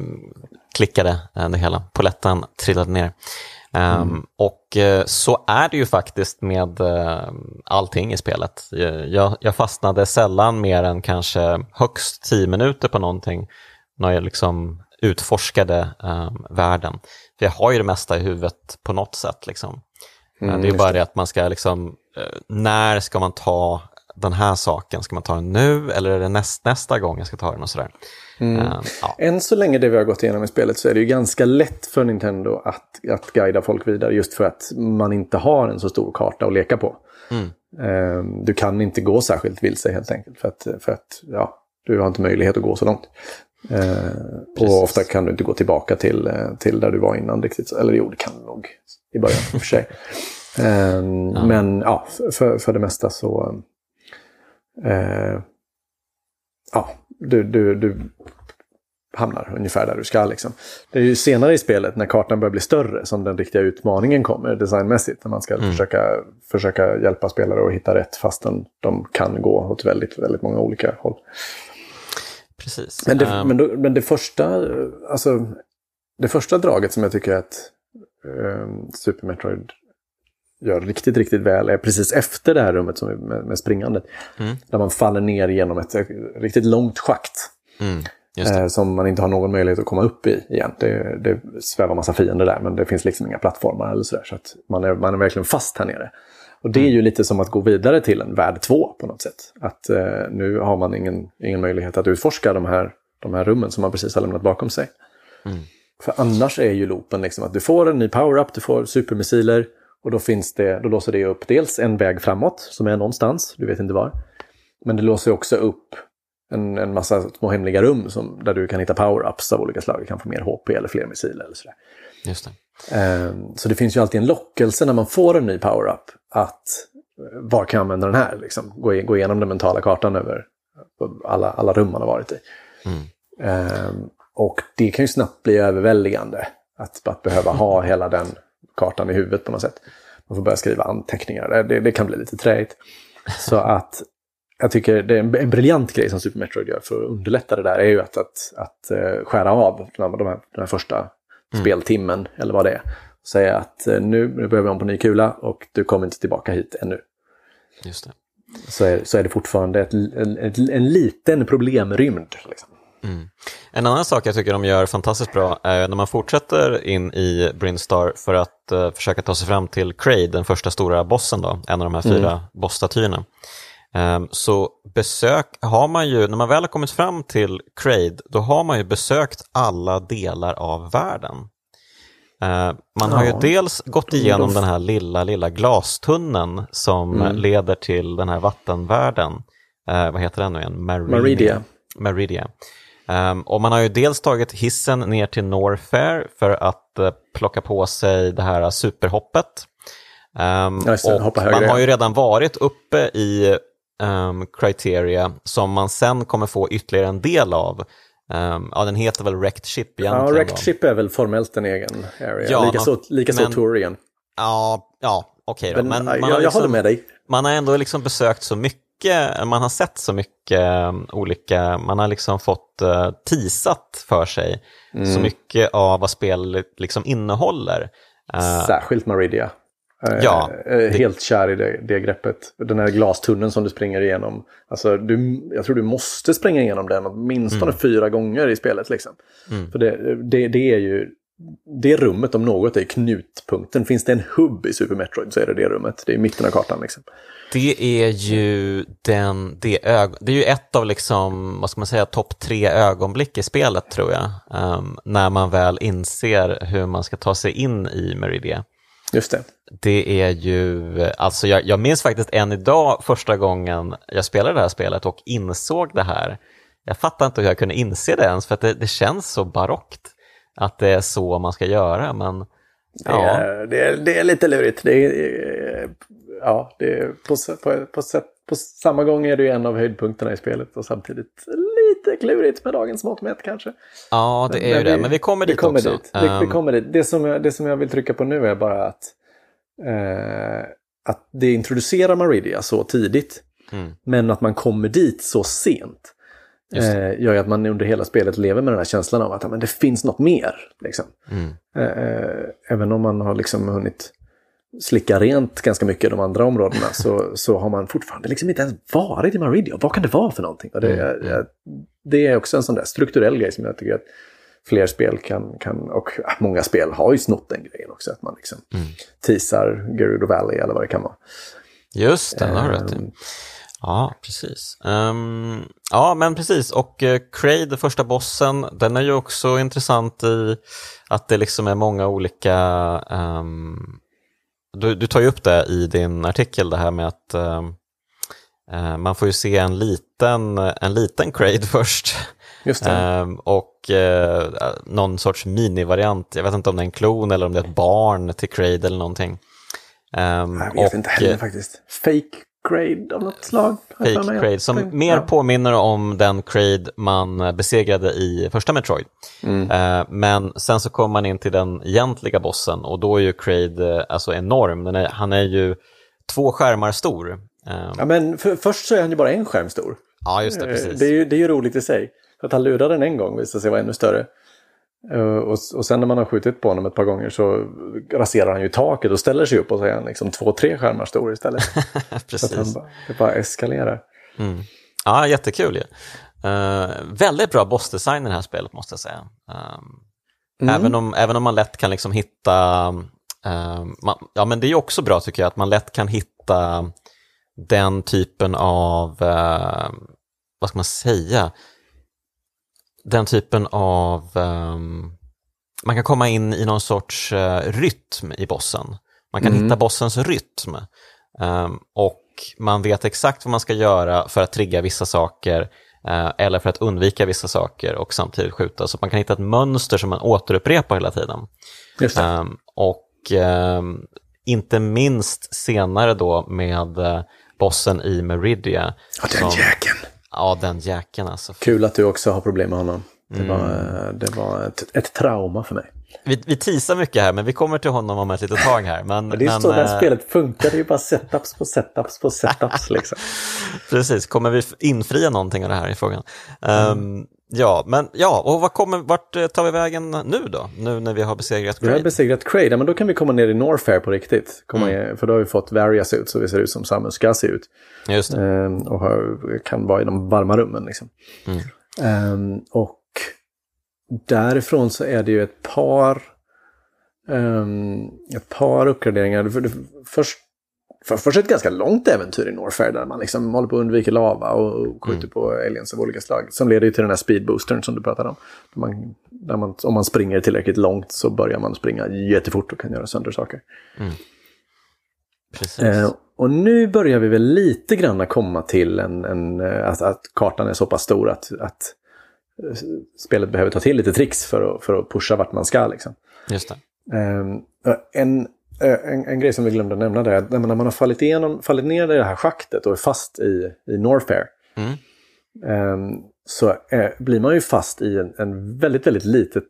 Speaker 1: klickade det hela. Poletten trillade ner. Mm. Um, och uh, så är det ju faktiskt med uh, allting i spelet. Jag, jag, fastnade sällan mer än kanske högst tio minuter på någonting när jag liksom utforskade um, världen. För jag har ju det mesta i huvudet på något sätt. Liksom. Mm, det är bara det att man ska liksom, när ska man ta den här saken, ska man ta den nu eller är det näst, nästa gång jag ska ta den och sådär.
Speaker 2: Mm. Uh, ja. Än så länge det vi har gått igenom i spelet så är det ju ganska lätt för Nintendo att, att guida folk vidare just för att man inte har en så stor karta att leka på. Mm. Uh, du kan inte gå särskilt vilse helt enkelt för att, för att ja, du har inte möjlighet att gå så långt. Uh, och ofta kan du inte gå tillbaka till, eh, till där du var innan riktigt. Eller jo, det kan du nog i början i och för sig. *laughs* Ehm. Men ja, för, för det mesta så... Uh, ja, du, du, du hamnar ungefär där du ska. Liksom. Det är ju senare i spelet när kartan börjar bli större som den riktiga utmaningen kommer designmässigt. När man ska mm. försöka, försöka hjälpa spelare att hitta rätt fastän de kan gå åt väldigt, väldigt många olika håll.
Speaker 1: Precis.
Speaker 2: Men det, um... men, då, men det första, alltså, det första draget som jag tycker att um, Super Metroid gör riktigt, riktigt väl är precis efter det här rummet som med, med springandet. Mm. Där man faller ner genom ett riktigt långt schakt. Mm. Eh, som man inte har någon möjlighet att komma upp i igen. Det, det svävar massa fiender där men det finns liksom inga plattformar eller sådär. Så att man är, man är verkligen fast här nere. Och det är mm. ju lite som att gå vidare till en värld 2 på något sätt. Att eh, nu har man ingen, ingen möjlighet att utforska de här, de här rummen som man precis har lämnat bakom sig. Mm. För annars är ju loopen liksom att du får en ny power-up, du får supermissiler och då, finns det, då låser det upp dels en väg framåt som är någonstans, du vet inte var. Men det låser också upp en, en massa små hemliga rum som, där du kan hitta power-ups av olika slag. Du kan få mer HP eller fler missiler eller sådär.
Speaker 1: Just det.
Speaker 2: Um, så det finns ju alltid en lockelse när man får en ny power-up att eh, var kan jag använda den här? Liksom, gå, gå igenom den mentala kartan över alla, alla rum man har varit i. Mm. Um, och det kan ju snabbt bli överväldigande att, att behöva ha hela den kartan i huvudet på något sätt. Man får börja skriva anteckningar. Det, det kan bli lite träigt. Så att jag tycker det är en, en briljant grej som Super Metroid gör för att underlätta det där är ju att, att, att uh, skära av de här, de här första mm. speltimmen eller vad det är. säga att eh, nu, nu börjar vi om på ny kula och du kommer inte tillbaka hit ännu.
Speaker 1: Just det.
Speaker 2: Så är, så är det fortfarande ett, en, en, en liten problemrymd. Liksom.
Speaker 1: Mm. En annan sak jag tycker de gör fantastiskt bra är när man fortsätter in i Brinstar för att uh, försöka ta sig fram till Kraid, den första stora bossen, då, en av de här fyra mm. bossstatyerna. Um, så besök har man ju, när man väl har kommit fram till Kraid, då har man ju besökt alla delar av världen. Uh, man ja. har ju dels gått igenom den här lilla, lilla glastunneln som mm. leder till den här vattenvärlden. Uh, vad heter den nu igen?
Speaker 2: Marine. Meridia.
Speaker 1: Meridia. Um, och man har ju dels tagit hissen ner till Norfair för att uh, plocka på sig det här superhoppet. Um, och man har ju redan varit uppe i um, Criteria som man sen kommer få ytterligare en del av. Um, ja, den heter väl Wrecked Ship egentligen.
Speaker 2: Ja, Wrecked Ship är väl formellt en egen area. Ja, likaså lika Tourian.
Speaker 1: Ja, ja okej okay då.
Speaker 2: Men, men man jag, liksom, jag håller med dig.
Speaker 1: Man har ändå liksom besökt så mycket man har sett så mycket olika, man har liksom fått uh, teasat för sig mm. så mycket av vad spelet liksom innehåller.
Speaker 2: Uh, Särskilt Maridia. Eh, ja, det... Helt kär i det, det greppet. Den här glastunneln som du springer igenom. Alltså, du, jag tror du måste springa igenom den åtminstone mm. fyra gånger i spelet. Liksom. Mm. För det, det, det, är ju det rummet om något är knutpunkten. Finns det en hubb i Super Metroid så är det det rummet. Det är mitten av kartan. Liksom.
Speaker 1: Det är ju den, det, ög, det är ju ett av liksom, vad ska man säga, topp tre ögonblick i spelet tror jag. Um, när man väl inser hur man ska ta sig in i Meridia.
Speaker 2: Just det.
Speaker 1: Det är ju, alltså jag, jag minns faktiskt än idag första gången jag spelade det här spelet och insåg det här. Jag fattar inte hur jag kunde inse det ens för att det, det känns så barockt att det är så man ska göra. Men,
Speaker 2: ja. det, är, det, är, det är lite lurigt. Det är, ja, det är på, på, på, på samma gång är det en av höjdpunkterna i spelet och samtidigt lite klurigt med dagens mått mätt kanske.
Speaker 1: Ja, det är men, ju det, men vi kommer dit
Speaker 2: kommer
Speaker 1: också.
Speaker 2: Dit. Vi, vi, um, kommer dit. Det som, jag, det som jag vill trycka på nu är bara att, eh, att det introducerar Maridia så tidigt, mm. men att man kommer dit så sent. Eh, gör ju att man under hela spelet lever med den här känslan av att men det finns något mer. Liksom. Mm. Eh, eh även om man har liksom hunnit slicka rent ganska mycket i de andra områdena *laughs* så, så har man fortfarande liksom inte ens varit i Maridia. Vad kan det vara för någonting? Och det, mm. det är också en sån där strukturell grej som jag tycker att fler spel kan, kan och många spel har ju snott den grejen också, att man liksom mm. teasar Gerudo Valley eller vad det kan vara.
Speaker 1: Just det, har du rätt um, Ja, precis. Um, ja, men precis. Och uh, Kraid, första bossen, den är ju också intressant i att det liksom är många olika um, du, du tar ju upp det i din artikel, det här med att uh, man får ju se en liten, en liten Kraid *laughs* först.
Speaker 2: Just
Speaker 1: och uh, någon sorts minivariant, jag vet inte om det är en klon eller om det är ett barn till Kraid eller någonting.
Speaker 2: Um, jag vet och, inte heller faktiskt. Fake Crade av något slag.
Speaker 1: Fake Crade, som Fake, mer ja. påminner om den Crade man besegrade i första Metroid. Mm. Uh, men sen så kommer man in till den egentliga bossen och då är ju Crade uh, alltså enorm. Är, han är ju två skärmar stor.
Speaker 2: Ja, men för, först så är han ju bara en skärm stor.
Speaker 1: Ja, just det, precis.
Speaker 2: Det är ju, det är ju roligt i sig. För att han lurade den en gång visade sig vara ännu större. Uh, och, och sen när man har skjutit på honom ett par gånger så raserar han ju taket och ställer sig upp och så är han liksom två, tre skärmar stor istället.
Speaker 1: Precis. *laughs* Så att
Speaker 2: han, det bara eskalerar.
Speaker 1: Mm. Ja, jättekul ju. Uh, väldigt bra bossdesign i det här spelet måste jag säga. Um, mm. även, om, även om man lätt kan liksom hitta, uh, man, ja men det är ju också bra tycker jag att man lätt kan hitta den typen av, vad ska man säga, den typen av... Um, man kan komma in i någon sorts uh, rytm i bossen. Man kan mm. hitta bossens rytm. Um, och man vet exakt vad man ska göra för att trigga vissa saker uh, eller för att undvika vissa saker och samtidigt skjuta. Så man kan hitta ett mönster som man återupprepar hela tiden. Um, och inte minst senare då med uh, bossen i Meridia.
Speaker 2: Ja, den jäkeln.
Speaker 1: Ja, den jäkeln alltså.
Speaker 2: Kul att du också har problem med honom. Det mm. var, det var ett, ett, trauma för mig.
Speaker 1: Vi, vi teasar mycket här, men vi kommer till honom om ett litet tag här. Men,
Speaker 2: det är
Speaker 1: men,
Speaker 2: så det här äh... spelet funkar, det är ju bara setups på setups på setups. *laughs* liksom.
Speaker 1: Precis, kommer vi infria någonting av det här i frågan? Mm. Um, Ja, men ja, och vad kommer, vart eh, tar vi vägen nu då? Nu när vi har besegrat Kraid?
Speaker 2: Vi har besegrat Kraid, men då kan vi komma ner i Norfair på riktigt. Komma mm. För då har vi fått Varias ut, så vi ser ut som Samus ska se ut.
Speaker 1: Just det.
Speaker 2: Ehm, och har, kan vara i de varma rummen liksom. Mm. Ehm, och därifrån så är det ju ett par, um, ett par uppgraderingar. Först för först ett ganska långt äventyr i Norfair där man liksom håller på att undvika lava och skjuter mm. på aliens av olika slag. Som leder till den här speedboostern som du pratade om. Där man, där man, om man springer tillräckligt långt så börjar man springa jättefort och kan göra sönder saker. Mm.
Speaker 1: Precis. Eh,
Speaker 2: och nu börjar vi väl lite grann komma till en, en eh, att, att, kartan är så pass stor att, att eh, spelet behöver ta till lite tricks för att, för att pusha vart man ska. Liksom.
Speaker 1: Just det.
Speaker 2: Eh, en en, en grej som vi glömde nämna där, när man, när man har fallit, igenom, fallit ner i det här schaktet och är fast i, i Norfair. Mm. Um, så är, blir man ju fast i en, en, väldigt, väldigt litet,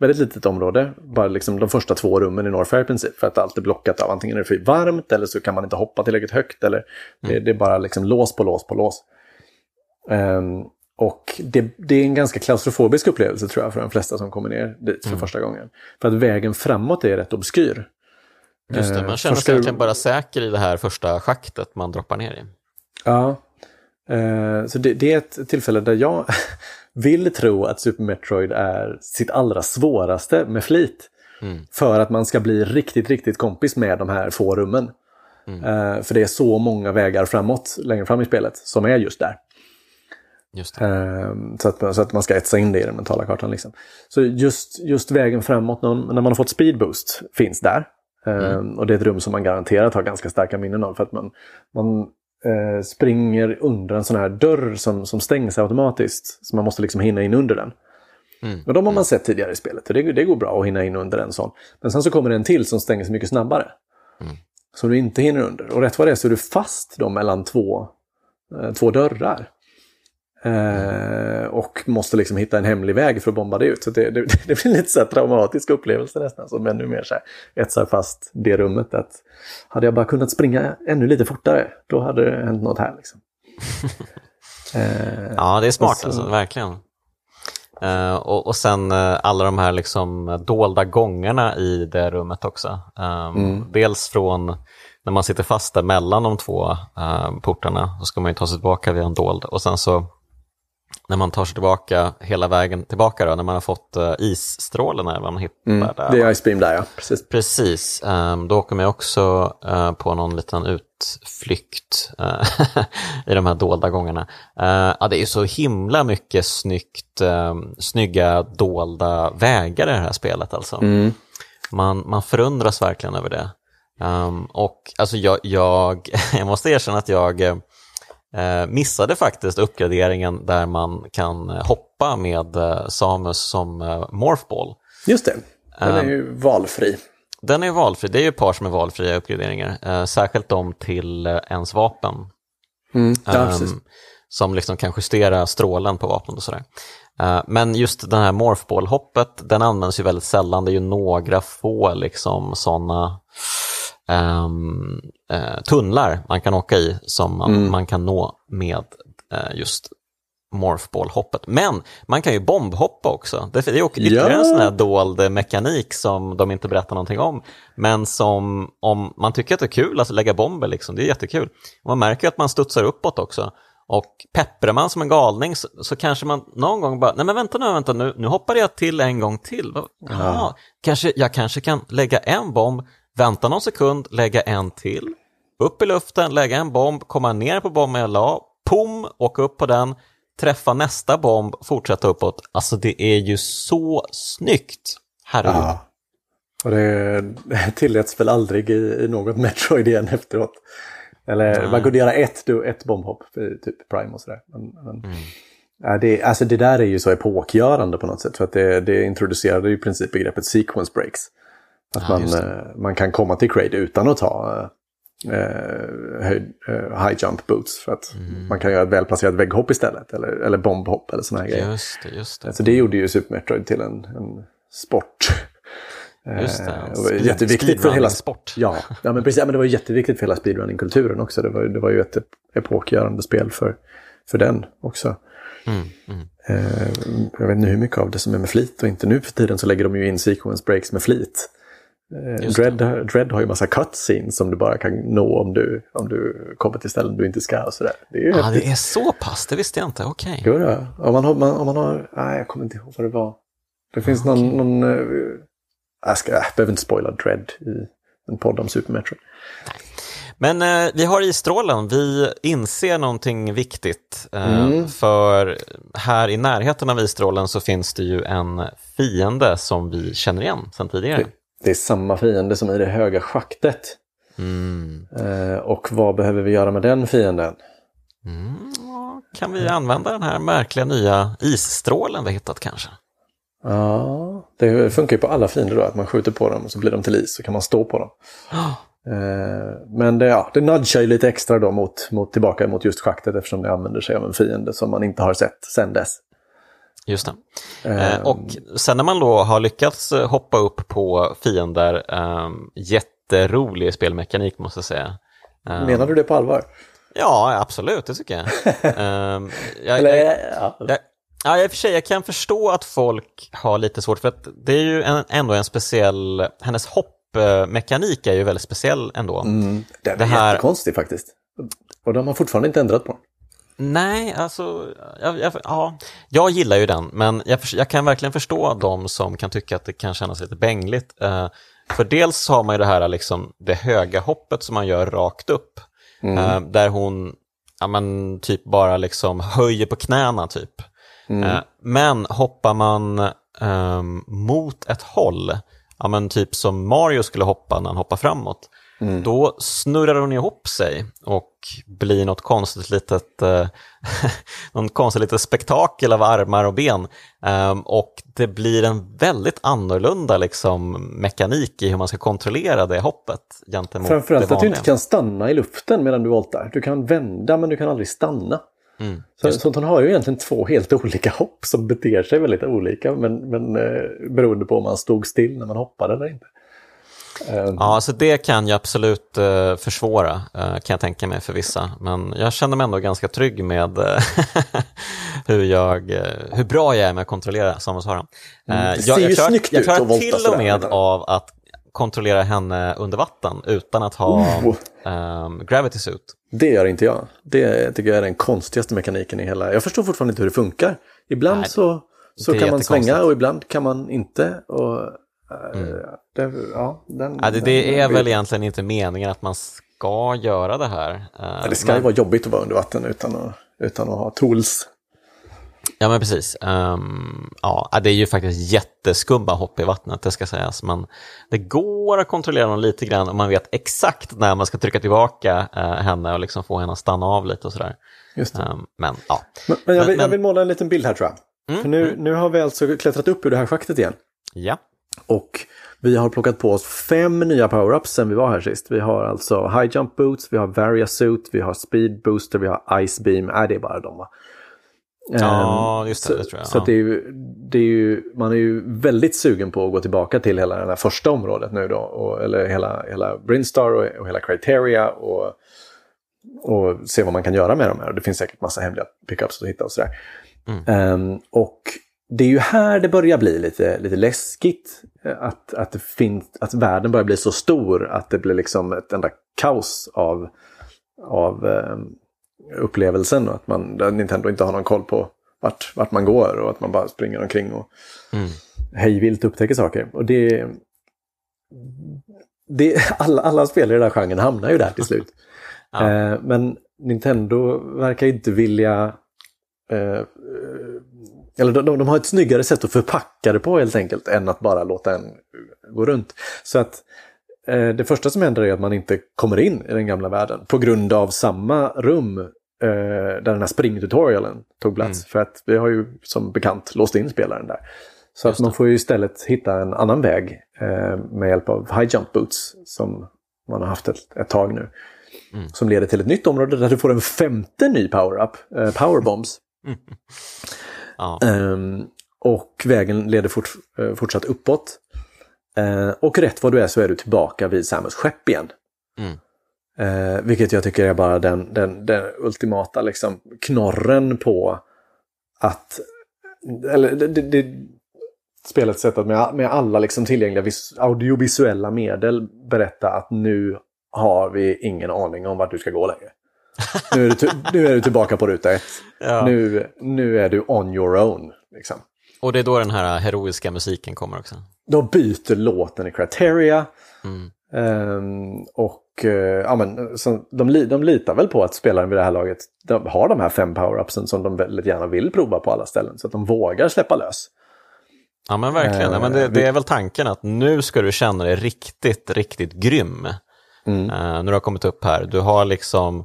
Speaker 2: väldigt litet område. Bara liksom de första två rummen i Norfair i princip. För att allt är blockat av antingen är det för varmt eller så kan man inte hoppa tillräckligt högt. Eller mm. det, det, är bara liksom lås på lås på lås. Um, och det, det, är en ganska klaustrofobisk upplevelse tror jag för de flesta som kommer ner dit för mm. första gången. För att vägen framåt är rätt obskyr.
Speaker 1: Just det, man eh, känner sig egentligen bara säker i det här första schaktet man droppar ner i.
Speaker 2: Ja, eh, så det, det, är ett tillfälle där jag *laughs* vill tro att Super Metroid är sitt allra svåraste med flit. Mm. För att man ska bli riktigt, riktigt kompis med de här få rummen. Mm. Eh, för det är så många vägar framåt, längre fram i spelet, som är just där.
Speaker 1: Just
Speaker 2: så, att, så att man ska etsa in det i den mentala kartan. Liksom. Så just, just vägen framåt när man har fått speedboost finns där. Mm. Ehm, och det är ett rum som man garanterat har ganska starka minnen av. För att man, man eh, springer under en sån här dörr som, som stängs automatiskt. Så man måste liksom hinna in under den. Mm. Och de har man mm. sett tidigare i spelet. Det, det går bra att hinna in under en sån. Men sen så kommer det en till som stängs mycket snabbare. Mm. Som du inte hinner under. Och rätt vad det är så är du fast då mellan två, eh, två dörrar. Eh, och måste liksom hitta en hemlig väg för att bomba det ut. Så det, det, *laughs* det blir lite så här traumatisk upplevelse nästan. Som ännu mer så här etsar fast det rummet. Att hade jag bara kunnat springa ännu lite fortare, då hade det hänt något här. Liksom. *laughs*
Speaker 1: eh, ja, det är smart så... alltså, verkligen. Uh, och, och sen uh, alla de här liksom dolda gångarna i det rummet också. Um, mm. Dels från när man sitter fast där mellan de två uh, portarna, så ska man ju ta sig tillbaka via en dold. Och sen så när man tar sig tillbaka hela vägen tillbaka då, när man har fått uh, isstrålen man hittar
Speaker 2: mm,
Speaker 1: där.
Speaker 2: Det är Ice Beam där ja,
Speaker 1: precis. Precis, um, då åker man också uh, på någon liten utflykt uh, *laughs* i de här dolda gångarna. Uh, ja, det är ju så himla mycket snyggt, um, snygga dolda vägar i det här spelet alltså. Mm. Man, man förundras verkligen över det. Um, och alltså jag, jag, *laughs* jag måste erkänna att jag Eh, missade faktiskt uppgraderingen där man kan eh, hoppa med eh, Samus som eh, Morphball.
Speaker 2: Just det, den är ju valfri.
Speaker 1: Den är valfri, det är ju ett par som är valfria uppgraderingar, eh, särskilt de till eh, ens vapen.
Speaker 2: Mm, ja, um,
Speaker 1: som liksom kan justera strålen på vapnet och sådär. Men just den här Morphball-hoppet, den används ju väldigt sällan, det är ju några få liksom sådana um, uh, tunnlar man kan åka i som man, mm. man kan nå med uh, just morphball-hoppet. Men man kan ju bombhoppa också. Det är ytterligare ja. en sån här dold mekanik som de inte berättar någonting om. Men som om man tycker att det är kul att lägga bomber, liksom, det är jättekul. Man märker att man studsar uppåt också. Och pepprar man som en galning så, så, kanske man någon gång bara, nej men vänta nu, vänta nu, nu hoppade jag till en gång till. Ja. Kanske, jag kanske kan lägga en bomb vänta någon sekund, lägga en till, upp i luften, lägga en bomb, komma ner på bomben jag la, pom, åka upp på den, träffa nästa bomb, fortsätta uppåt. Alltså det är ju så snyggt. Herregud. Ja.
Speaker 2: Och det *laughs* tilläts väl aldrig i, i något Metroid igen efteråt. Eller Nej. man kunde göra ett, ett bombhopp, typ Prime och sådär. Men, men, mm. ja, det, alltså det där är ju så epokgörande på något sätt. För att det, det introducerade ju i princip begreppet sequence breaks. Att ja, man, eh, man kan komma till Crade utan att ta eh, höjd, eh, high jump boots. För att mm. man kan göra ett välplacerat vägghopp istället. Eller, eller bombhopp eller sådana här grejer.
Speaker 1: Just det, just det.
Speaker 2: Alltså det gjorde ju Super Metroid till en, en sport. *laughs*
Speaker 1: Just det,
Speaker 2: eh, det var jätteviktigt för hela
Speaker 1: sport.
Speaker 2: Ja, ja men precis, ja, men det var jätteviktigt för hela speedrunning-kulturen också. Det var, det var ju ett epokgörande spel för, för den också. Mm, mm. Eh, jag vet inte hur mycket av det som är med flit och inte nu för tiden så lägger de ju in sequence breaks med flit. Eh, Dread, Dread har ju massa cutscenes som du bara kan nå om du, om du kommer till ställen du inte ska och sådär.
Speaker 1: Det är ju ah, det är så pass, det visste jag inte, okej.
Speaker 2: Okay. Jo, Om man har, man, om man har, nej jag kommer inte ihåg vad det var. Det finns okay. någon, någon uh, jag, ska, jag behöver inte spoila Dread i en podd om Super Metroid.
Speaker 1: Men eh, vi har isstrålen, vi inser någonting viktigt. Eh, mm. För här i närheten av isstrålen så finns det ju en fiende som vi känner igen sedan tidigare.
Speaker 2: Det, är samma fiende som i det höga schaktet. Mm. Eh, och vad behöver vi göra med den fienden?
Speaker 1: Mm, kan vi använda den här märkliga nya isstrålen vi hittat kanske?
Speaker 2: Ja, det funkar ju på alla fiender då, att man skjuter på dem och så blir de till is så kan man stå på dem. Men det, ja, det nudgar ju lite extra då mot, mot, tillbaka mot just schaktet eftersom det använder sig av en fiende som man inte har sett sedan dess.
Speaker 1: Just det. Uh, och sen när man då har lyckats hoppa upp på fiender, um, jätterolig spelmekanik måste jag säga.
Speaker 2: Um, Menar du det på allvar?
Speaker 1: Ja, absolut, det tycker jag. um, *laughs* jag, Eller, jag, ja. jag Ja, i och för sig, jag kan förstå att folk har lite svårt för att det är ju en, ändå en speciell, hennes hoppmekanik är ju väldigt speciell ändå. Mm,
Speaker 2: den är det här... jättekonstig faktiskt. Och de har fortfarande inte ändrat på den.
Speaker 1: Nej, alltså, jag, jag, ja, jag gillar ju den, men jag, jag, kan verkligen förstå de som kan tycka att det kan kännas lite bängligt. Uh, för dels har man ju det här liksom, det höga hoppet som man gör rakt upp, mm. uh, där hon ja, men, typ bara liksom höjer på knäna typ. Mm. Uh, men hoppar man um, mot ett håll, ja, men typ som Mario skulle hoppa när han hoppar framåt, Mm. Då snurrar hon ihop sig och blir något konstigt litet, eh, *laughs* någon konstigt litet spektakel av armar och ben. Um, och det blir en väldigt annorlunda liksom, mekanik i hur man ska kontrollera det hoppet gentemot
Speaker 2: Framförallt det att du inte kan stanna i luften medan du voltar. Du kan vända men du kan aldrig stanna. Mm, så, så hon har ju egentligen två helt *laughs* olika hopp som beter sig väldigt olika men, men eh, beroende på om man stod still när man hoppade eller inte.
Speaker 1: Ehm. Ja, alltså det kan ju absolut uh, försvåra, uh, kan jag tänka mig för vissa. Men jag känner mig ändå ganska trygg med *laughs* hur, jag, hur bra jag är med att kontrollera Samuelsvaran.
Speaker 2: Mm, jag, jag ju klar, snyggt
Speaker 1: jag klarar till och med av att kontrollera henne under vatten utan att ha oh. um, gravity suit.
Speaker 2: Det gör inte jag. Det tycker jag är den konstigaste mekaniken i hela... Jag förstår fortfarande inte hur det funkar. Ibland Nej, så, så kan man svänga och ibland kan man inte. Och Mm. Eh, det, ja, den,
Speaker 1: ja, det, det är väl egentligen inte meningen att man ska göra det här. Eh,
Speaker 2: ja, det ska men... ju vara jobbigt att vara under vatten utan att, utan att ha tools.
Speaker 1: Ja men precis. Um, ja, det är ju faktiskt jätteskumma hopp i vattnet, det ska sägas. Men det går att kontrollera dem lite grann om man vet exakt när man ska trycka tillbaka uh, henne och liksom få henne att stanna av lite och sådär.
Speaker 2: Just um, men ja. Men, men, jag, vill, men, jag vill måla en liten bild här tror jag. Mm, För nu, mm. nu har vi alltså klättrat upp ur det här schaktet igen.
Speaker 1: Ja.
Speaker 2: Och vi har plockat på oss fem nya power-ups sen vi var här sist. Vi har alltså High Jump Boots, vi har Varia Suit, vi har Speed Booster, vi har Ice Beam. Nej, det är bara de va?
Speaker 1: Ja, ehm, just det, så, det tror jag.
Speaker 2: Så det är ju, det är ju, man är ju väldigt sugen på att gå tillbaka till hela det här första området nu då. Och, eller hela, hela Brinstar och, och hela Criteria. Och, och se vad man kan göra med de här. Det finns säkert massa hemliga pickups att hitta och sådär. Mm. Um, och det är ju här det börjar bli lite, lite läskigt. Eh, att, att, det finns, att världen börjar bli så stor att det blir liksom ett enda kaos av, av eh, upplevelsen. Och att man, Nintendo inte har någon koll på vart, vart man går och att man bara springer omkring och mm. hejvilt upptäcker saker. Och det, det, *laughs* alla, alla spelare i den här genren hamnar ju där till slut. *laughs* ja. eh, men Nintendo verkar inte vilja eh, eller de, de, har ett snyggare sätt att förpacka det på helt enkelt än att bara låta en gå runt. Så att eh, det första som händer är att man inte kommer in i den gamla världen på grund av samma rum eh, där den här springtutorialen tog plats. Mm. För att vi har ju som bekant låst in spelaren där. Så att man får ju istället hitta en annan väg eh, med hjälp av high jump boots som man har haft ett, ett tag nu. Mm. Som leder till ett nytt område där du får en femte ny power-up, eh, powerbombs. *laughs* Mm. Ja. Um, och vägen leder fort, uh, fortsatt uppåt. Uh, och rätt vad du är så är du tillbaka vid Samus skepp igen. Mm. Uh, vilket jag tycker är bara den, den, den ultimata liksom, knorren på att, eller det, det, det spelets sätt att med, med alla liksom tillgängliga vis, audiovisuella medel berätta att nu har vi ingen aning om vart du ska gå längre. Nu är du, nu är du tillbaka på ruta ett. Ja. Nu, nu är du on your own. Liksom.
Speaker 1: Och det är då den här heroiska musiken kommer också?
Speaker 2: Då byter låten i Criteria. Mm. Um, och uh, ja, men, så de, de litar väl på att spelaren vid det här laget de har de här fem power-upsen som de väldigt gärna vill prova på alla ställen. Så att de vågar släppa lös.
Speaker 1: Ja men verkligen, uh, men det, det, är väl tanken att nu ska du känna dig riktigt, riktigt grym. Mm. Uh, när du har kommit upp här. Du har liksom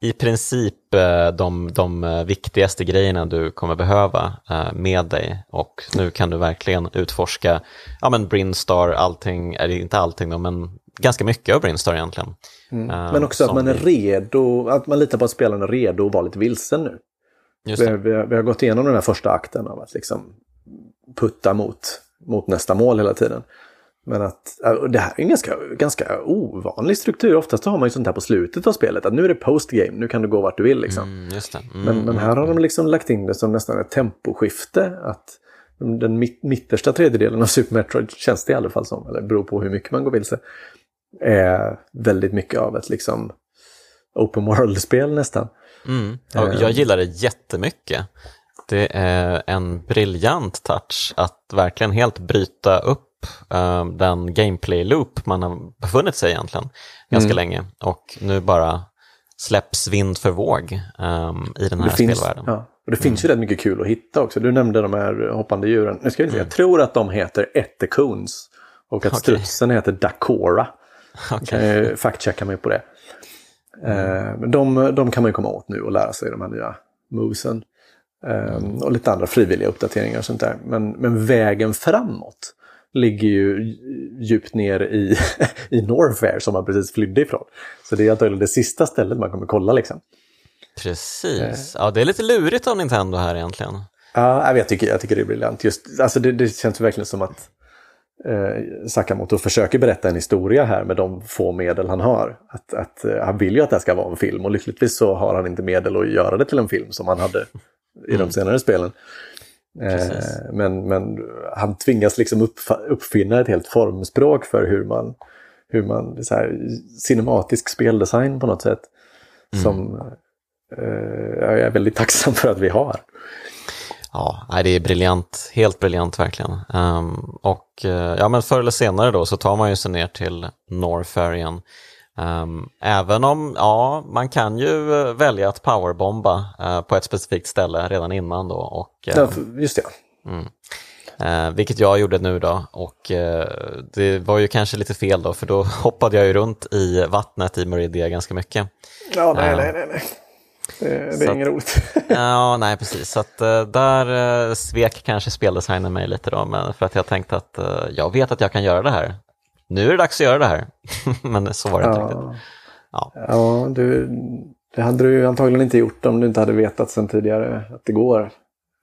Speaker 1: i princip eh, de, de eh, viktigaste grejerna du kommer behöva eh, med dig och nu kan du verkligen utforska ja, men Brinstar, allting, eller inte allting då, men ganska mycket av Brinstar egentligen.
Speaker 2: Mm. Men också att man är redo, att man litar på att spelaren är redo att vara lite vilsen nu. Vi, vi, vi, har gått igenom den här första akten av att liksom putta mot, mot nästa mål hela tiden. Men att det här är en ganska, ganska ovanlig struktur. Oftast har man ju sånt här på slutet av spelet. Att nu är det postgame, nu kan du gå vart du vill. Liksom. Mm, mm, men, men, här har de liksom lagt in det som nästan ett temposkifte. Att den mitt, mittersta tredjedelen av Super Metroid känns det i alla fall som, eller beror på hur mycket man går vilse, är väldigt mycket av ett liksom open world-spel nästan.
Speaker 1: Mm. Och jag gillar det jättemycket. Det är en briljant touch att verkligen helt bryta upp uh, den gameplay-loop man har befunnit sig egentligen ganska mm. länge och nu bara släpps vind för våg um, i den här det spelvärlden.
Speaker 2: ja. Och det finns mm. ju rätt mycket kul att hitta också. Du nämnde de här hoppande djuren. Nu ska se, mm. jag tror att de heter Etecoons och att okay. strutsen heter Dakora. Okay. Kan jag fact-checka mig på det. Mm. De, de kan man ju komma åt nu och lära sig de här nya movesen. Um, och lite andra frivilliga uppdateringar och sånt där. Men, men vägen framåt ligger ju djupt ner i, *laughs* i Norfair som man precis flydde ifrån. Så det är antagligen det sista stället man kommer kolla liksom.
Speaker 1: Precis, ja det är lite lurigt av Nintendo här egentligen.
Speaker 2: Ja, jag tycker, jag tycker det är briljant. Just, alltså det, det känns verkligen som att eh, Sakamoto försöker berätta en historia här med de få medel han har. Att, att, eh, han vill ju att det ska vara en film och lyckligtvis så har han inte medel att göra det till en film som han hade i mm. de senare spelen. Eh, men, men han tvingas liksom upp, uppfinna ett helt formspråk för hur man, hur man så här, cinematisk speldesign på något sätt. Mm. Som eh, jag är väldigt tacksam för att vi har.
Speaker 1: Ja, det är briljant, helt briljant verkligen. Um, och uh, ja, men förr eller senare då så tar man ju sig ner till Norfair Um, även om, ja, man kan ju uh, välja att powerbomba uh, på ett specifikt ställe redan innan då. Och,
Speaker 2: uh, ja, just det.
Speaker 1: Mm. Uh, vilket jag gjorde nu då och uh, det var ju kanske lite fel då för då *laughs* hoppade jag ju runt i vattnet i Meridia ganska mycket.
Speaker 2: Ja, nej, uh, nej, nej. nej. Det, det är inget roligt. *laughs*
Speaker 1: ja, *laughs* nej precis. Så att, där svek kanske speldesignen mig lite då, men för att jag tänkte att jag vet att jag kan göra det här nu är det dags att göra det här. *laughs* Men så var det inte riktigt.
Speaker 2: Ja, ja du, det hade du antagligen inte gjort om du inte hade vetat sedan tidigare att det går.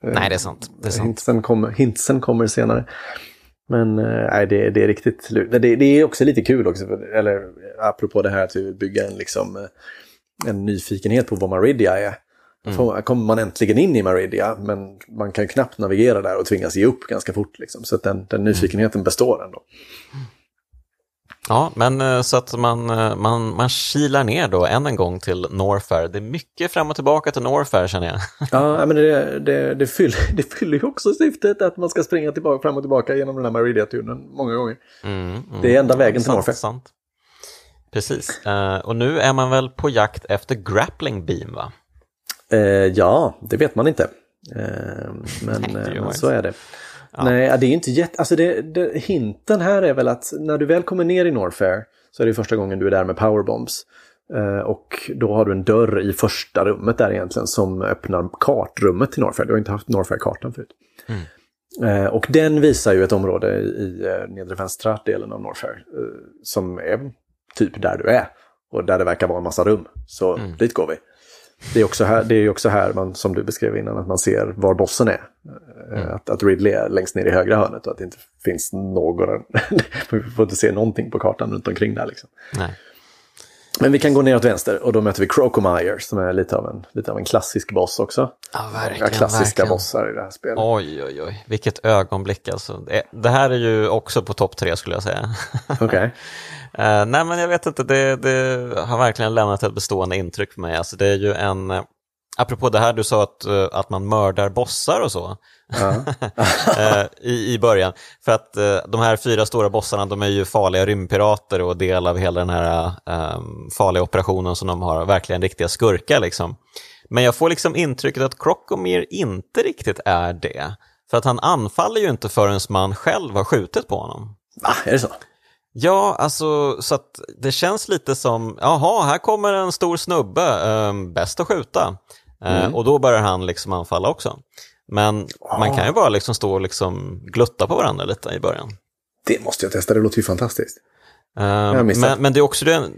Speaker 1: Nej, det är sant. Det är sant.
Speaker 2: Hintsen, kommer, hintsen kommer senare. Men eh, nej, det, det är riktigt det, det är också lite kul också, eller apropå det här att bygga en, liksom, eh, en nyfikenhet på vad Maridia är. Mm. kommer man äntligen in i Maridia, men man kan knappt navigera där och tvingas ge upp ganska fort. Liksom. Så den, den nyfikenheten består ändå. Mm.
Speaker 1: Ja, men eh, så att man, eh, man, man kilar ner då än en gång till Norfair. Det är mycket fram och tillbaka till Norfair känner jag. *laughs*
Speaker 2: Ja, men det, det, det, fyller, *laughs* det fyller ju också syftet att man ska springa tillbaka, fram och tillbaka genom den här Maridia-tunneln många gånger. Mm, mm, det är enda vägen till Norfair. Sant.
Speaker 1: Precis, uh, och nu är man väl på jakt efter grappling beam va?
Speaker 2: Ja, det vet man inte. Men, Nej, men så är det. Ja. Nej, det är inte jätte... Alltså det, det, hinten här är väl att när du väl kommer ner i Norfair så är det första gången du är där med powerbombs. Uh, och då har du en dörr i första rummet där egentligen som öppnar kartrummet till Norfair. Du har inte haft Norfair-kartan förut. Mm. Uh, och den visar ju ett område i, i uh, nedre vänstra delen av Norfair som är typ där du är. Och där det verkar vara en massa rum. Så mm. dit går vi. Det är också här, det är också här man, som du beskrev innan, att man ser var bossen är. Mm. Att, att Ridley är längst ner i högra hörnet och att det inte finns någon... *laughs* vi får inte se någonting på kartan runt omkring där. Liksom.
Speaker 1: Nej.
Speaker 2: Men vi kan gå ner åt vänster och då möter vi Crocomire som är lite av en, lite av en klassisk boss också.
Speaker 1: Ja, verkligen.
Speaker 2: Klassiska
Speaker 1: verkligen.
Speaker 2: bossar i det här spelet.
Speaker 1: Oj, oj, oj. Vilket ögonblick alltså. Det- här är ju också på topp tre skulle jag säga.
Speaker 2: Okej. *laughs*
Speaker 1: Eh, nej, men jag vet inte. Det, det har verkligen lämnat ett bestående intryck för mig. Alltså, det är ju en... eh, Apropå det här du sa att, eh, att man mördar bossar och så *laughs* eh, i, i början. För att de här fyra stora bossarna de är ju farliga rymdpirater och del av hela den här eh, farliga operationen som de har, verkligen riktiga skurkar. Liksom. Men jag får liksom intrycket att Crocomir inte riktigt är det. För att han anfaller ju inte förrän man själv har skjutit på honom.
Speaker 2: Va, är det så?
Speaker 1: Ja, alltså så att det känns lite som, jaha, här kommer en stor snubbe, eh, bäst att skjuta. Eh, Och då börjar han liksom anfalla också. Men man kan ju bara liksom stå och liksom glutta på varandra lite i början.
Speaker 2: Det måste jag testa, det låter ju fantastiskt.
Speaker 1: Eh, men, men det är också det,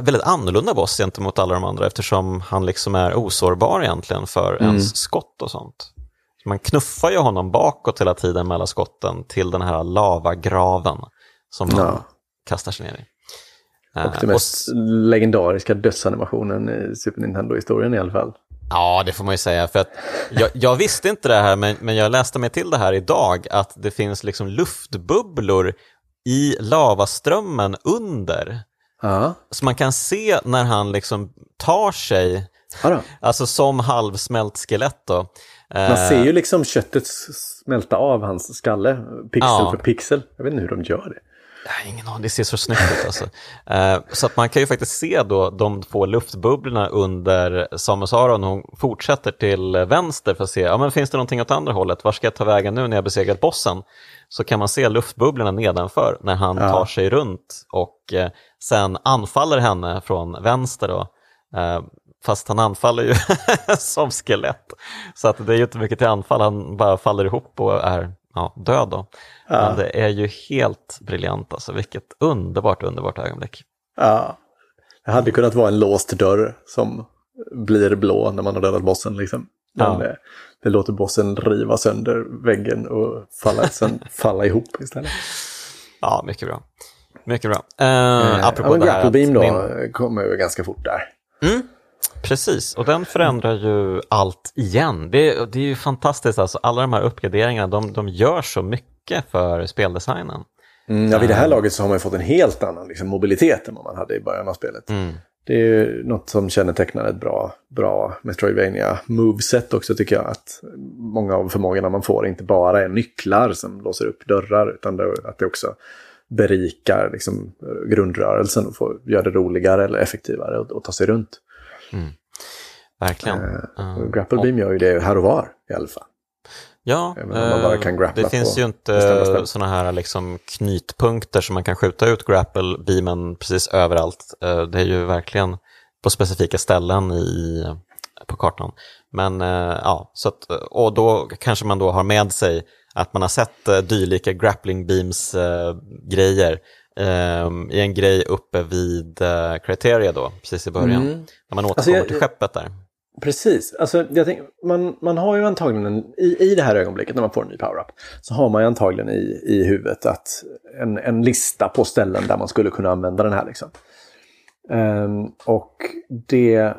Speaker 1: väldigt annorlunda boss gentemot alla de andra eftersom han liksom är osårbar egentligen för ens skott och sånt. Så man knuffar ju honom bakåt hela tiden mellan skotten till den här lavagraven som man
Speaker 2: Ja.
Speaker 1: kastar sig ner i.
Speaker 2: Och
Speaker 1: Eh,
Speaker 2: den mest legendariska dödsanimationen i Super Nintendo-historien i alla fall.
Speaker 1: Ja, det får man ju säga. För att jag, jag visste inte det här, men, men jag läste mig till det här idag, att det finns liksom luftbubblor i lavaströmmen under.
Speaker 2: Ja,
Speaker 1: Så man kan se när han liksom tar sig,
Speaker 2: ja
Speaker 1: alltså som halvsmält skelett då. Eh,
Speaker 2: Man ser ju liksom köttet smälta av hans skalle, pixel
Speaker 1: Ja.
Speaker 2: för pixel. Jag vet inte hur de gör det.
Speaker 1: Har ingen aning, det ser så snyggt ut alltså. Eh, så att man kan ju faktiskt se då de två luftbubblorna under Samus Aron. Hon fortsätter till vänster för att se, ja men finns det någonting åt andra hållet? Var ska jag ta vägen nu när jag besegrat bossen? Så kan man se luftbubblorna nedanför när han
Speaker 2: Ja.
Speaker 1: tar sig runt och eh, sen anfaller henne från vänster då. Eh, fast han anfaller ju *laughs* som skelett. Så att det är ju inte mycket till anfall, han bara faller ihop och är ja, död då. Men det är ju helt briljant alltså, vilket underbart, underbart ögonblick.
Speaker 2: Ja. Det hade kunnat vara en låst dörr som blir blå när man har dödat bossen. Liksom. Men
Speaker 1: Ja.
Speaker 2: eh, det låter bossen riva sönder väggen och falla, sen *laughs* falla ihop istället.
Speaker 1: Ja, mycket bra. Mycket bra. Eh,
Speaker 2: Eh,
Speaker 1: apropå
Speaker 2: ja, men
Speaker 1: det här
Speaker 2: Beam då eh, kommer ju ganska fort där.
Speaker 1: Precis, och den förändrar ju allt igen. Det, det är ju fantastiskt, alltså, alla de här uppgraderingarna, de, de gör så mycket för speldesignen.
Speaker 2: Mm, ja, vid det här laget så har man ju fått en helt annan liksom, mobilitet än vad man hade i början av spelet.
Speaker 1: Mm.
Speaker 2: Det är ju något som kännetecknar ett bra, bra Metroidvania moveset också tycker jag. Att många av förmågorna man får inte bara är nycklar som låser upp dörrar utan det, att det också berikar liksom, grundrörelsen och får, gör det roligare eller effektivare att ta sig runt.
Speaker 1: Verkligen.
Speaker 2: Eh,
Speaker 1: Eh,
Speaker 2: och Grapple Beam gör ju det här och var i alla fall.
Speaker 1: Ja, eh, det finns ju inte sådana här liksom knytpunkter som man kan skjuta ut grapple-beamen precis överallt. Eh, Det är ju verkligen på specifika ställen i, på kartan. Men eh, ja, så att, och då kanske man då har med sig att man har sett dylika grappling beams eh, eh, i en grej uppe vid eh, Criteria då, precis i början. När man återkommer
Speaker 2: Alltså, jag-
Speaker 1: till skeppet där.
Speaker 2: Precis. Alltså, jag tänker, man, man har ju antagligen, en, i, i det här ögonblicket när man får en ny power-up, så har man ju antagligen i, i huvudet att en, en lista på ställen där man skulle kunna använda den här. Liksom. Ehm, och det,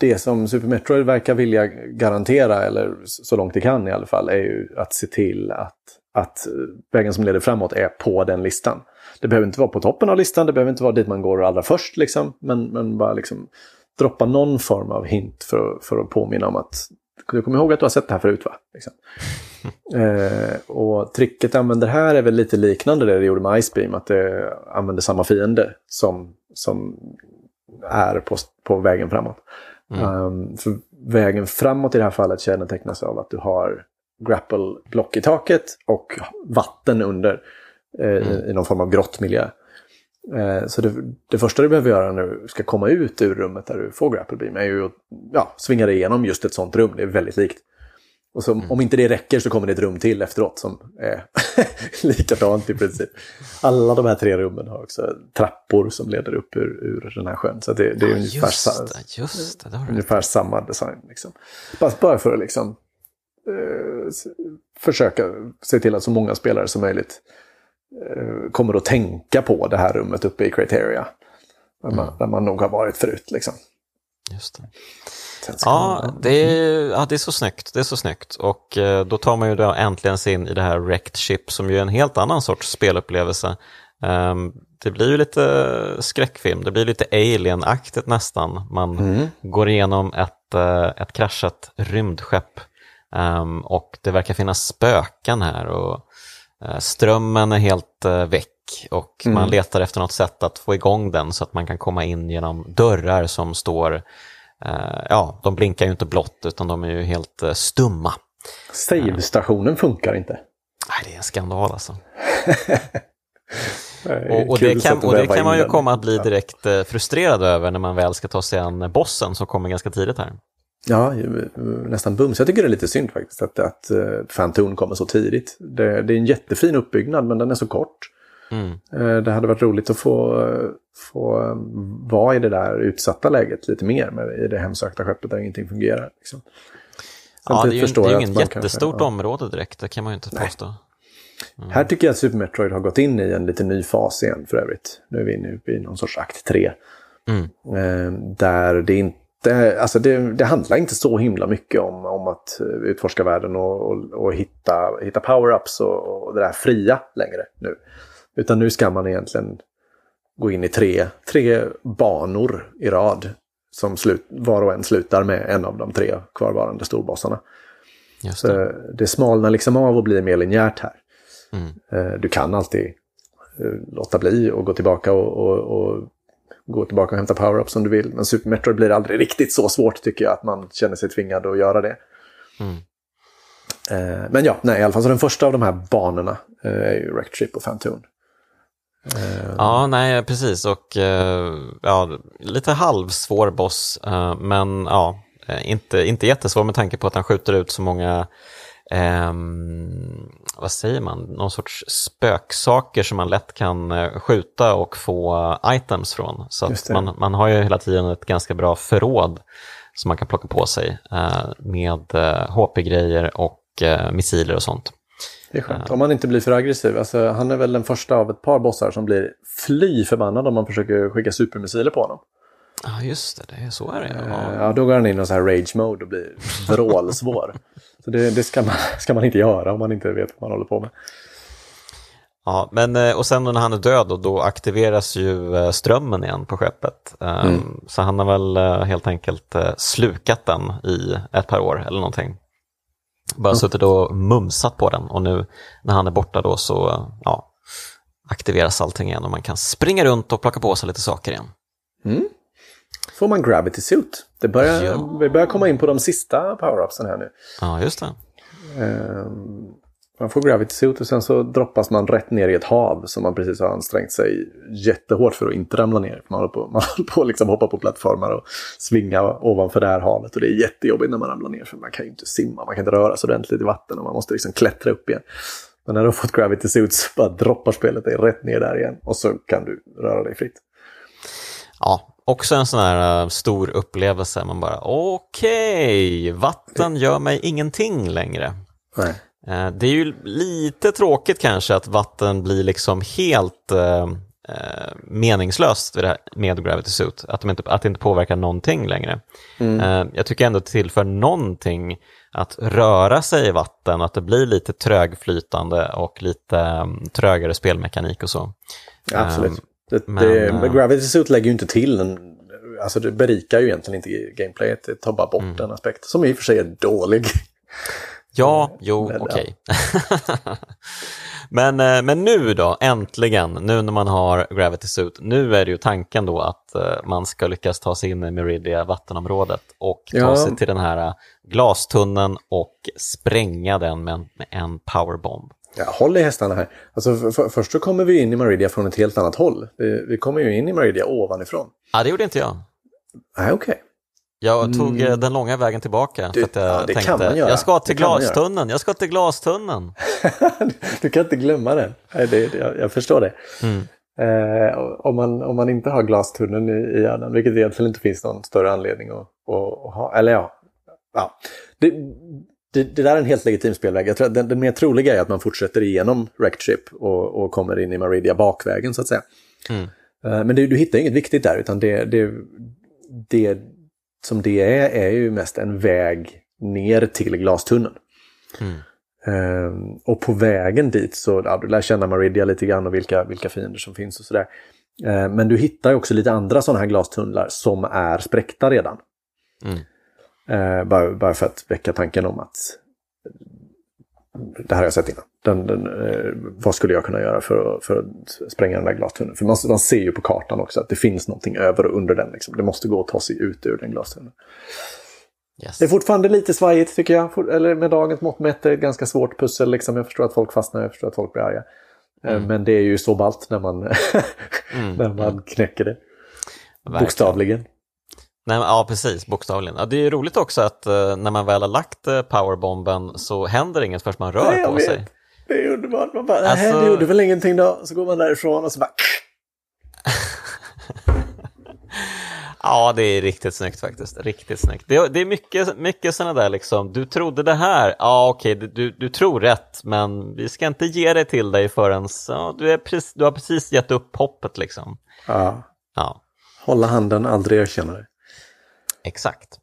Speaker 2: det som Super Metroid verkar vilja garantera, eller så långt det kan i alla fall, är ju att se till att, att vägen som leder framåt är på den listan. Det behöver inte vara på toppen av listan, det behöver inte vara dit man går allra först, liksom, men, men bara liksom droppa någon form av hint för, för att påminna om att du kommer ihåg att du har sett det här förut va? Liksom. *laughs* eh, och tricket jag använder här är väl lite liknande det det gjorde med Ice Beam, att det använder samma fiende som, som är på, på vägen framåt. Um, för vägen framåt i det här fallet kännetecknas av att du har grapple-block i taket och vatten under eh, i, i någon form av grottmiljö. Eh, så det, det första du behöver göra när du ska komma ut ur rummet där du får grapple beam är ju att ja, svinga dig igenom just ett sånt rum. Det är väldigt likt. Och så, om inte det räcker så kommer det ett rum till efteråt som är *laughs* likadant i princip. Alla de här tre rummen har också trappor som leder upp ur, ur den här sjön. Så det, det är
Speaker 1: Ja,
Speaker 2: ungefär,
Speaker 1: just det, just det.
Speaker 2: ungefär samma design. Liksom. Bara, bara för att liksom, eh, försöka se till att så många spelare som möjligt kommer att tänka på det här rummet uppe i Criteria. Där man, mm. där man nog har varit förut. Liksom.
Speaker 1: Just det. Ja, det är, ja, det är så snyggt. Det är så snyggt. Och eh, då tar man ju då äntligen sig in i det här Wrecked Ship som ju är en helt annan sorts spelupplevelse. Um, det blir ju lite skräckfilm, det blir lite alien-aktigt nästan. Man mm. går igenom ett, uh, ett kraschat rymdskepp um, och det verkar finnas spöken här och strömmen är helt uh, väck och mm. man letar efter något sätt att få igång den så att man kan komma in genom dörrar som står Eh, ja, de blinkar ju inte blått utan de är ju helt eh, stumma.
Speaker 2: Save-stationen funkar inte.
Speaker 1: Nej, det är en skandal alltså. *laughs* och, och, det kan, och det kan man ju komma att bli direkt eh, frustrerad över när man väl ska ta sig an bossen som kommer ganska tidigt här.
Speaker 2: Ja, nästan bums. Jag tycker det är lite synd faktiskt att, att Fantoon kommer så tidigt. Det, det, är en jättefin uppbyggnad men den är så kort. Mm. Det hade varit roligt att få, få um, vara i det där utsatta läget lite mer med, i det hemsökta skeppet där ingenting fungerar. Liksom.
Speaker 1: Ja, det är ju, det är ju ingen jättestort kanske, område direkt, det kan man ju inte Nej. påstå.
Speaker 2: Mm. Här tycker jag att Super Metroid har gått in i en lite ny fas igen för övrigt. Nu är vi inne i någon sorts akt 3. Mm. Eh, där det inte, alltså det, det, handlar inte så himla mycket om, om att utforska världen och, och, och hitta, hitta power-ups och, och det där fria längre nu. Utan nu ska man egentligen gå in i tre, tre banor i rad. Som slut, var och en slutar med en av de tre kvarvarande storbossarna. Det. det smalnar liksom av och blir mer linjärt här. Mm. Eh, du kan alltid eh, låta bli och gå tillbaka och, och, och gå tillbaka och hämta power-ups om du vill. Men Super Metroid blir aldrig riktigt så svårt tycker jag att man känner sig tvingad att göra det. Mm. Eh, men ja, nej, i alla fall så den första av de här banorna är ju Ship och Fantoon.
Speaker 1: Uh, ja, nej, precis. Och uh, ja, lite halvsvår boss, uh, men ja, inte, inte jättesvår med tanke på att han skjuter ut så många, um, vad säger man, någon sorts spöksaker som man lätt kan skjuta och få items från. Så man, man har ju hela tiden ett ganska bra förråd som man kan plocka på sig med HP-grejer och missiler och sånt.
Speaker 2: Det är skönt. Om man inte blir för aggressiv. Alltså, han är väl den första av ett par bossar som blir fly förbannad om man försöker skicka supermissiler på honom.
Speaker 1: Ja, just det. det är så är det.
Speaker 2: Ja. ja, då går han in i så här rage mode och blir vrålsvår. *laughs* så det, det ska, man, *laughs* ska man inte göra om man inte vet vad man håller på med.
Speaker 1: Ja, men eh, och sen när han är död och då aktiveras ju eh, strömmen igen på skeppet. Ehm, mm. Så han har väl eh, helt enkelt slukat den i ett par år eller någonting. Bara mm. suttit och mumsat på den och nu när han är borta då så ja, aktiveras allting igen och man kan springa runt och plocka på sig lite saker igen.
Speaker 2: Mm. Får man gravity suit? Det börjar, ja. Vi börjar komma in på de sista power-upsen här nu.
Speaker 1: Ja, just det.
Speaker 2: Um, man får gravity suit och sen så droppas man rätt ner i ett hav som man precis har ansträngt sig jättehårt för att inte ramla ner. Man håller på, *laughs* man håller på att liksom hoppa på plattformar och svinga ovanför det här havet. Och det är jättejobbigt när man ramlar ner för man kan ju inte simma, man kan inte röra sig ordentligt i vatten och man måste liksom klättra upp igen. Men när du har fått gravity suit så bara droppar spelet dig rätt ner där igen och så kan du röra dig fritt.
Speaker 1: Ja, också en sån här uh, stor upplevelse. Man bara okej, okay, vatten gör mig ingenting längre. Nej. Eh, det är ju lite tråkigt kanske att vatten blir liksom helt eh, eh meningslöst med Gravity Suit, att, de inte, att det inte påverkar någonting längre. Mm. Eh, jag tycker ändå att det tillför någonting att röra sig i vatten, att det blir lite trögflytande och lite um, trögare spelmekanik och så.
Speaker 2: Ja, absolut. Det, men, det, Gravity Suit lägger ju inte till en, alltså det berikar ju egentligen inte gameplayet, det tar bara bort mm. en aspekt, som i och för sig är dålig.
Speaker 1: Ja, *laughs* jo, okej. Okay. *laughs* men, eh, men nu då, äntligen, nu när man har Gravity Suit, nu är det ju tanken då att eh, man ska lyckas ta sig in i Meridia vattenområdet och ta ja. sig till den här eh, glastunneln och spränga den med en, med en powerbomb.
Speaker 2: Ja, håll i hästarna här. Alltså, för, för, först så kommer vi in i Meridia från ett helt annat håll. Vi, vi kommer ju in i Meridia ovanifrån.
Speaker 1: Ja, det gjorde inte jag.
Speaker 2: Nej, okej. Okay.
Speaker 1: Jag tog mm. den långa vägen tillbaka du, för att jag ja, tänkte jag ska till glastunneln, jag ska till glastunneln. *laughs*
Speaker 2: du kan inte glömma den, Nej, det, jag, jag förstår det. Mm. Eh, om, man, om man inte har glastunneln i, i hjärnan, vilket egentligen inte finns någon större anledning att, att, att ha. Eller ja, ja. Det, det, det, där är en helt legitim spelväg. Jag tror den, den mer troliga är att man fortsätter igenom Wrecked och, och kommer in i Maridia bakvägen så att säga. Mm. Eh, men det, du hittar inget viktigt där utan det, det, det som det är är ju mest en väg ner till glastunneln.
Speaker 1: Mm.
Speaker 2: Um, och på vägen dit så ja, du lär känna Maridia lite grann och vilka, vilka fiender som finns och sådär. Uh, men du hittar också lite andra sådana här glastunnlar som är spräckta redan.
Speaker 1: Mm.
Speaker 2: Uh, bara, bara för att väcka tanken om att det här har jag sett innan. Den, den, uh, vad skulle jag kunna göra för att, för att spränga den där glastunneln? För man, man ser ju på kartan också att det finns någonting över och under den. Liksom. Det måste gå att ta sig ut ur den glastunneln.
Speaker 1: Yes.
Speaker 2: Det är fortfarande lite svajigt tycker jag. Eller med dagens mått mätt är det ett ganska svårt pussel. Liksom. Jag förstår att folk fastnar, jag förstår att folk blir arga. Eh,
Speaker 1: Mm.
Speaker 2: Men det är ju så ballt när man, *laughs*
Speaker 1: Mm,
Speaker 2: när man knäcker det.
Speaker 1: Verkligen.
Speaker 2: Bokstavligen.
Speaker 1: Nej, men, ja, precis, bokstavligen. Ja, det är ju roligt också att eh, när man väl har lagt eh, powerbomben så händer inget förrän man rör
Speaker 2: Nej,
Speaker 1: på
Speaker 2: vet.
Speaker 1: sig.
Speaker 2: Det är underbart. Man bara, nej
Speaker 1: Alltså-
Speaker 2: det gjorde väl ingenting då. Så går man därifrån och så bara... *laughs*
Speaker 1: Ja, det är riktigt snyggt faktiskt. Riktigt snyggt. Det, det är mycket, mycket sådana där liksom, du trodde det här, ja okej, du, du, du tror rätt, men vi ska inte ge det till dig förrän ja, du, är precis, du har precis gett upp hoppet liksom.
Speaker 2: Ja.
Speaker 1: Ja,
Speaker 2: Hålla handen, aldrig erkänna det.
Speaker 1: Exakt.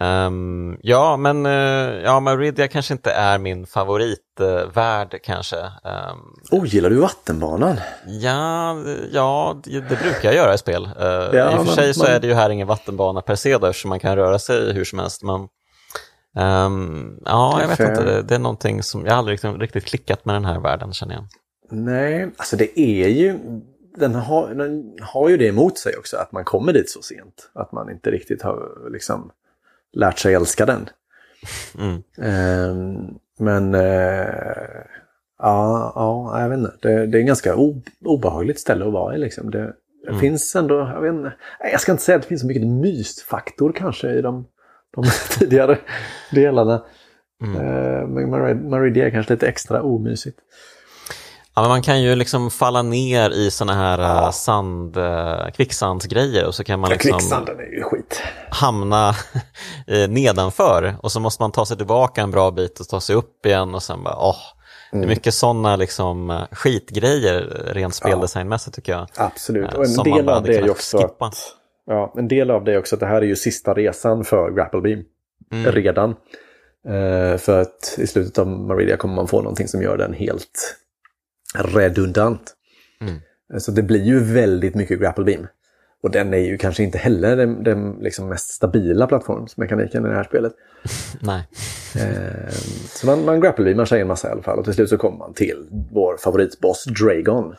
Speaker 1: Ehm, ja, men uh, ja, Maridia kanske inte är min favoritvärld kanske. Ehm,
Speaker 2: Oh, gillar du vattenbanan?
Speaker 1: Ja, ja det, det brukar jag göra i spel. Eh, I och för
Speaker 2: man-
Speaker 1: sig så
Speaker 2: man-
Speaker 1: är det ju här ingen vattenbana per se då, eftersom man kan röra sig hur som helst. Men, ehm, ja, jag vet
Speaker 2: Fair.
Speaker 1: inte, det, det är någonting som, jag aldrig riktigt, riktigt klickat med den här världen känner jag.
Speaker 2: Nej, alltså det är ju... Den har, den har ju det emot sig också, att man kommer dit så sent. Att man inte riktigt har liksom lärt sig älska den.
Speaker 1: Mm.
Speaker 2: Ehm, men eh, ja, ja, jag vet inte. Det, det är en ganska obehagligt ställe att vara i. Liksom. Det, det
Speaker 1: Mm.
Speaker 2: finns ändå, jag vet inte, jag ska inte säga att det finns så mycket mysfaktor kanske i de, de *laughs* tidigare delarna.
Speaker 1: Mm.
Speaker 2: Eh, men Maridia är kanske lite extra omysigt.
Speaker 1: Ja, men man kan ju liksom falla ner i sådana här
Speaker 2: Ja.
Speaker 1: uh, sand, uh, kvicksandsgrejer och så kan man liksom
Speaker 2: Kvicksanden är ju skit.
Speaker 1: hamna *laughs* eh, nedanför och så måste man ta sig tillbaka en bra bit och ta sig upp igen och sen bara åh. Det
Speaker 2: Mm.
Speaker 1: är mycket sådana liksom eh, skitgrejer rent speldesignmässigt tycker jag.
Speaker 2: Absolut.
Speaker 1: Eh,
Speaker 2: Och en del av det är ju också
Speaker 1: skippa.
Speaker 2: att, ja, en del av det är också att det här är ju sista resan för Grapple Beam.
Speaker 1: Mm.
Speaker 2: redan. Eh, för att i slutet av Maridia kommer man få någonting som gör den helt redundant.
Speaker 1: Mm.
Speaker 2: Eh, Så det blir ju väldigt mycket Grapple Beam. Och den är ju kanske inte heller den, den liksom mest stabila plattformsmekaniken i det här spelet. *laughs*
Speaker 1: Nej.
Speaker 2: Eh, så man, man grapple beamar sig en massa i alla fall och till slut så kommer man till vår favoritboss Dragon.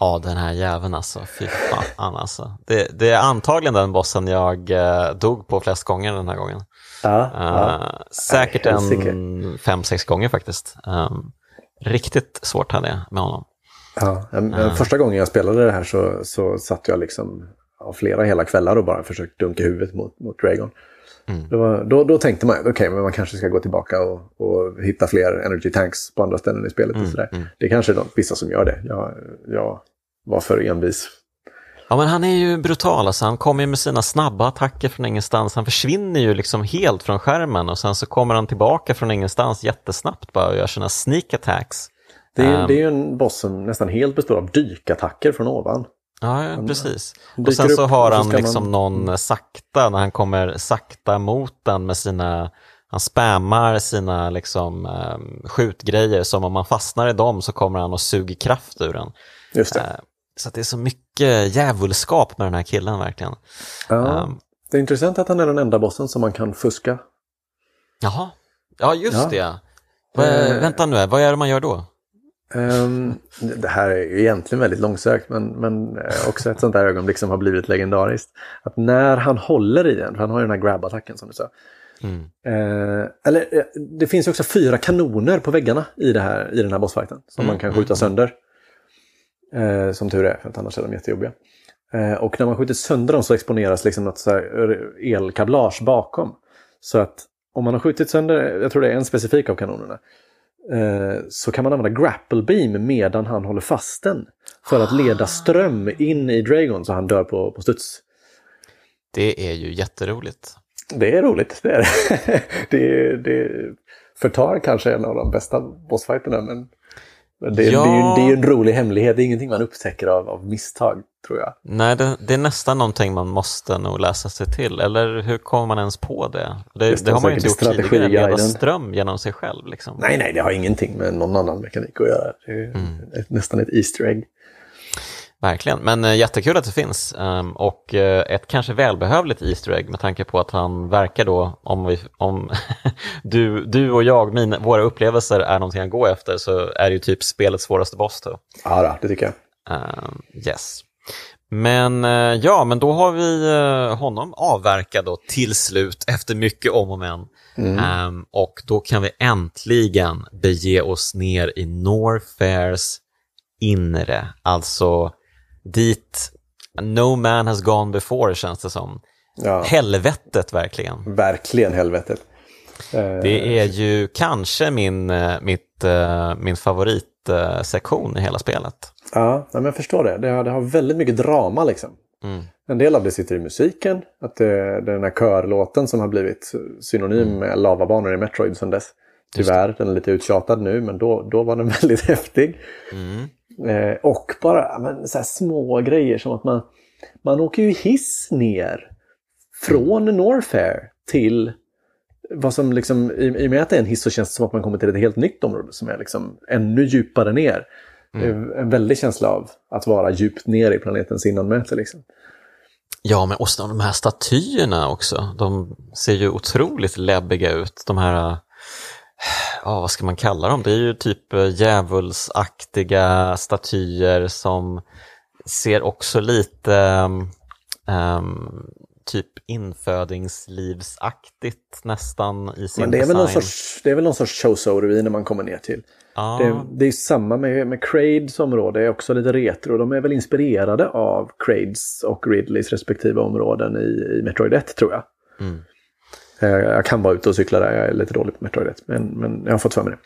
Speaker 1: Ja, den här jäveln alltså. Fy fan alltså. Det, det är antagligen den bossen jag eh, dog på flest gånger den här gången.
Speaker 2: Ja,
Speaker 1: Eh,
Speaker 2: ja.
Speaker 1: säkert
Speaker 2: Nej, helsike.
Speaker 1: en fem, sex gånger faktiskt. Um, riktigt svårt hade jag med honom.
Speaker 2: Ja, men Första gången jag spelade det här så, så satt jag liksom ja, flera hela kvällar och bara försökte dunka huvudet mot, mot Dragon.
Speaker 1: Mm.
Speaker 2: Var, då, då tänkte man, okej, men man kanske ska gå tillbaka och, och hitta fler energy tanks på andra ställen i spelet. och sådär.
Speaker 1: mm.
Speaker 2: Det är kanske är de, vissa som gör det. Jag, jag var för envis.
Speaker 1: Ja, men han är ju brutal alltså. Han kommer med sina snabba attacker från ingenstans. Han försvinner ju liksom helt från skärmen och sen så kommer han tillbaka från ingenstans jättesnabbt bara och gör sina sneak attacks.
Speaker 2: Det är,
Speaker 1: Ehm.
Speaker 2: det är ju en boss som nästan helt består av dykattacker från ovan.
Speaker 1: Ja, ja precis. Och sen så har
Speaker 2: så
Speaker 1: han
Speaker 2: ska
Speaker 1: liksom
Speaker 2: man-
Speaker 1: någon sakta, när han kommer sakta mot den med sina, han spammar sina liksom um, skjutgrejer som om man fastnar i dem så kommer han och suger kraft ur den.
Speaker 2: Just det.
Speaker 1: Så att det är så mycket djävulskap med den här killen verkligen.
Speaker 2: ja.
Speaker 1: ehm.
Speaker 2: Det är intressant att han är den enda bossen som man kan fuska.
Speaker 1: Jaha, ja just
Speaker 2: Ja.
Speaker 1: det.
Speaker 2: Eh.
Speaker 1: vänta nu, vad är det man gör då?
Speaker 2: Ehm, det här är ju egentligen väldigt långsökt men, men eh, också ett sånt där ögonblick som har blivit legendariskt. Att när han håller i den, för han har ju den här grab-attacken som du sa.
Speaker 1: Mm.
Speaker 2: Eh, eller det finns ju också fyra kanoner på väggarna i, det här, i den här bossfighten som
Speaker 1: Mm,
Speaker 2: man kan skjuta sönder. Eh, som tur är, för att annars är de jättejobbiga. Eh, och när man skjuter sönder dem så exponeras liksom något så här elkablage bakom. Så att om man har skjutit sönder, jag tror det är en specifik av kanonerna, eh, så kan man använda grapple beam medan han håller fast den. För att leda ström in i Dragon så han dör på, på studs.
Speaker 1: Det är ju jätteroligt.
Speaker 2: Det är roligt, det är det. *laughs* det, det förtar kanske en av de bästa bossfighterna men men det,
Speaker 1: Ja.
Speaker 2: det, är ju, det är ju en rolig hemlighet, det är ingenting man upptäcker av, av misstag. tror jag.
Speaker 1: Nej, det, det, är nästan någonting man måste nog läsa sig till. Eller hur kommer man ens på det? Det, det, har man ju inte gjort tidigare, leva ström genom sig själv. Liksom.
Speaker 2: Nej, nej, det har ingenting med någon annan mekanik att göra. Det är mm. nästan ett Easter egg.
Speaker 1: Verkligen, men äh, jättekul att det finns um, och uh, ett kanske välbehövligt Easter egg med tanke på att han verkar då, om, vi, om *laughs* du, du och jag, mina, våra upplevelser är någonting att gå efter så är det ju typ spelets svåraste boss då.
Speaker 2: Ja, det tycker jag.
Speaker 1: Uh, yes. Men uh, ja, men då har vi honom avverkad då till slut efter mycket om och men. Mm. Um, och då kan vi äntligen bege oss ner i Norfairs inre, alltså dit no man has gone before känns det som. Ja. Helvetet verkligen.
Speaker 2: Verkligen helvetet.
Speaker 1: Det är ju kanske min, eh, mitt, eh, min favoritsektion i hela spelet.
Speaker 2: Ja, men jag förstår det. Det har, det har väldigt mycket drama liksom. Mm. En del av det sitter i musiken. Att det, det är den här körlåten som har blivit synonym mm. med lavabanor i Metroid sedan dess. Tyvärr, den är lite uttjatad nu men då, då var den *laughs* väldigt häftig. Mm. Eh, och bara men, så små grejer som att man, man åker ju hiss ner från Norfair till vad som liksom, i, i och med att det är en hiss så känns det som att man kommer till ett helt nytt område som är liksom ännu djupare ner. Mm. En väldig känsla av att vara djupt ner i planetens innanmäte. Liksom.
Speaker 1: Ja, men och de här statyerna också. De ser ju otroligt läbbiga ut. De här ja, vad ska man kalla dem? Det är ju typ eh, djävulsaktiga statyer som ser också lite um, typ infödingslivsaktigt nästan i sin
Speaker 2: Men det är
Speaker 1: design.
Speaker 2: Väl någon sorts, det är väl någon sorts Chozo-ruiner man kommer ner till. Ah. Det, det, är samma med, med Crades område, är också lite retro. De är väl inspirerade av Crades och Ridleys respektive områden i, i Metroid 1 tror jag. Mm. Eh, jag kan vara ute och cykla där, jag är lite dålig på Metroid men, men jag har fått för mig det.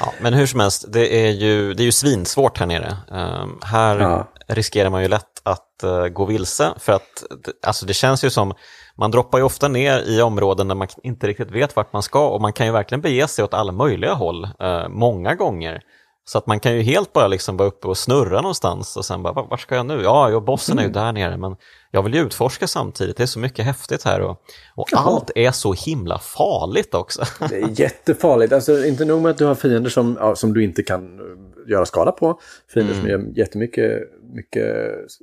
Speaker 1: Ja, men hur som helst, det är ju, det är ju svinsvårt här nere. Um, här ja. riskerar man ju lätt att uh, gå vilse för att alltså det känns ju som, man droppar ju ofta ner i områden där man inte riktigt vet vart man ska och man kan ju verkligen bege sig åt alla möjliga håll uh, många gånger. Så att man kan ju helt bara liksom vara uppe och snurra någonstans och sen bara, var ska jag nu? Ja, bossen är ju mm. där nere, men jag vill ju utforska samtidigt. Det är så mycket häftigt här och, och allt är så himla farligt också. *laughs*
Speaker 2: Det är jättefarligt. Alltså inte nog med att du har fiender som, ja, som du inte kan eh, göra skada på. Fiender mm. som gör jättemycket mycket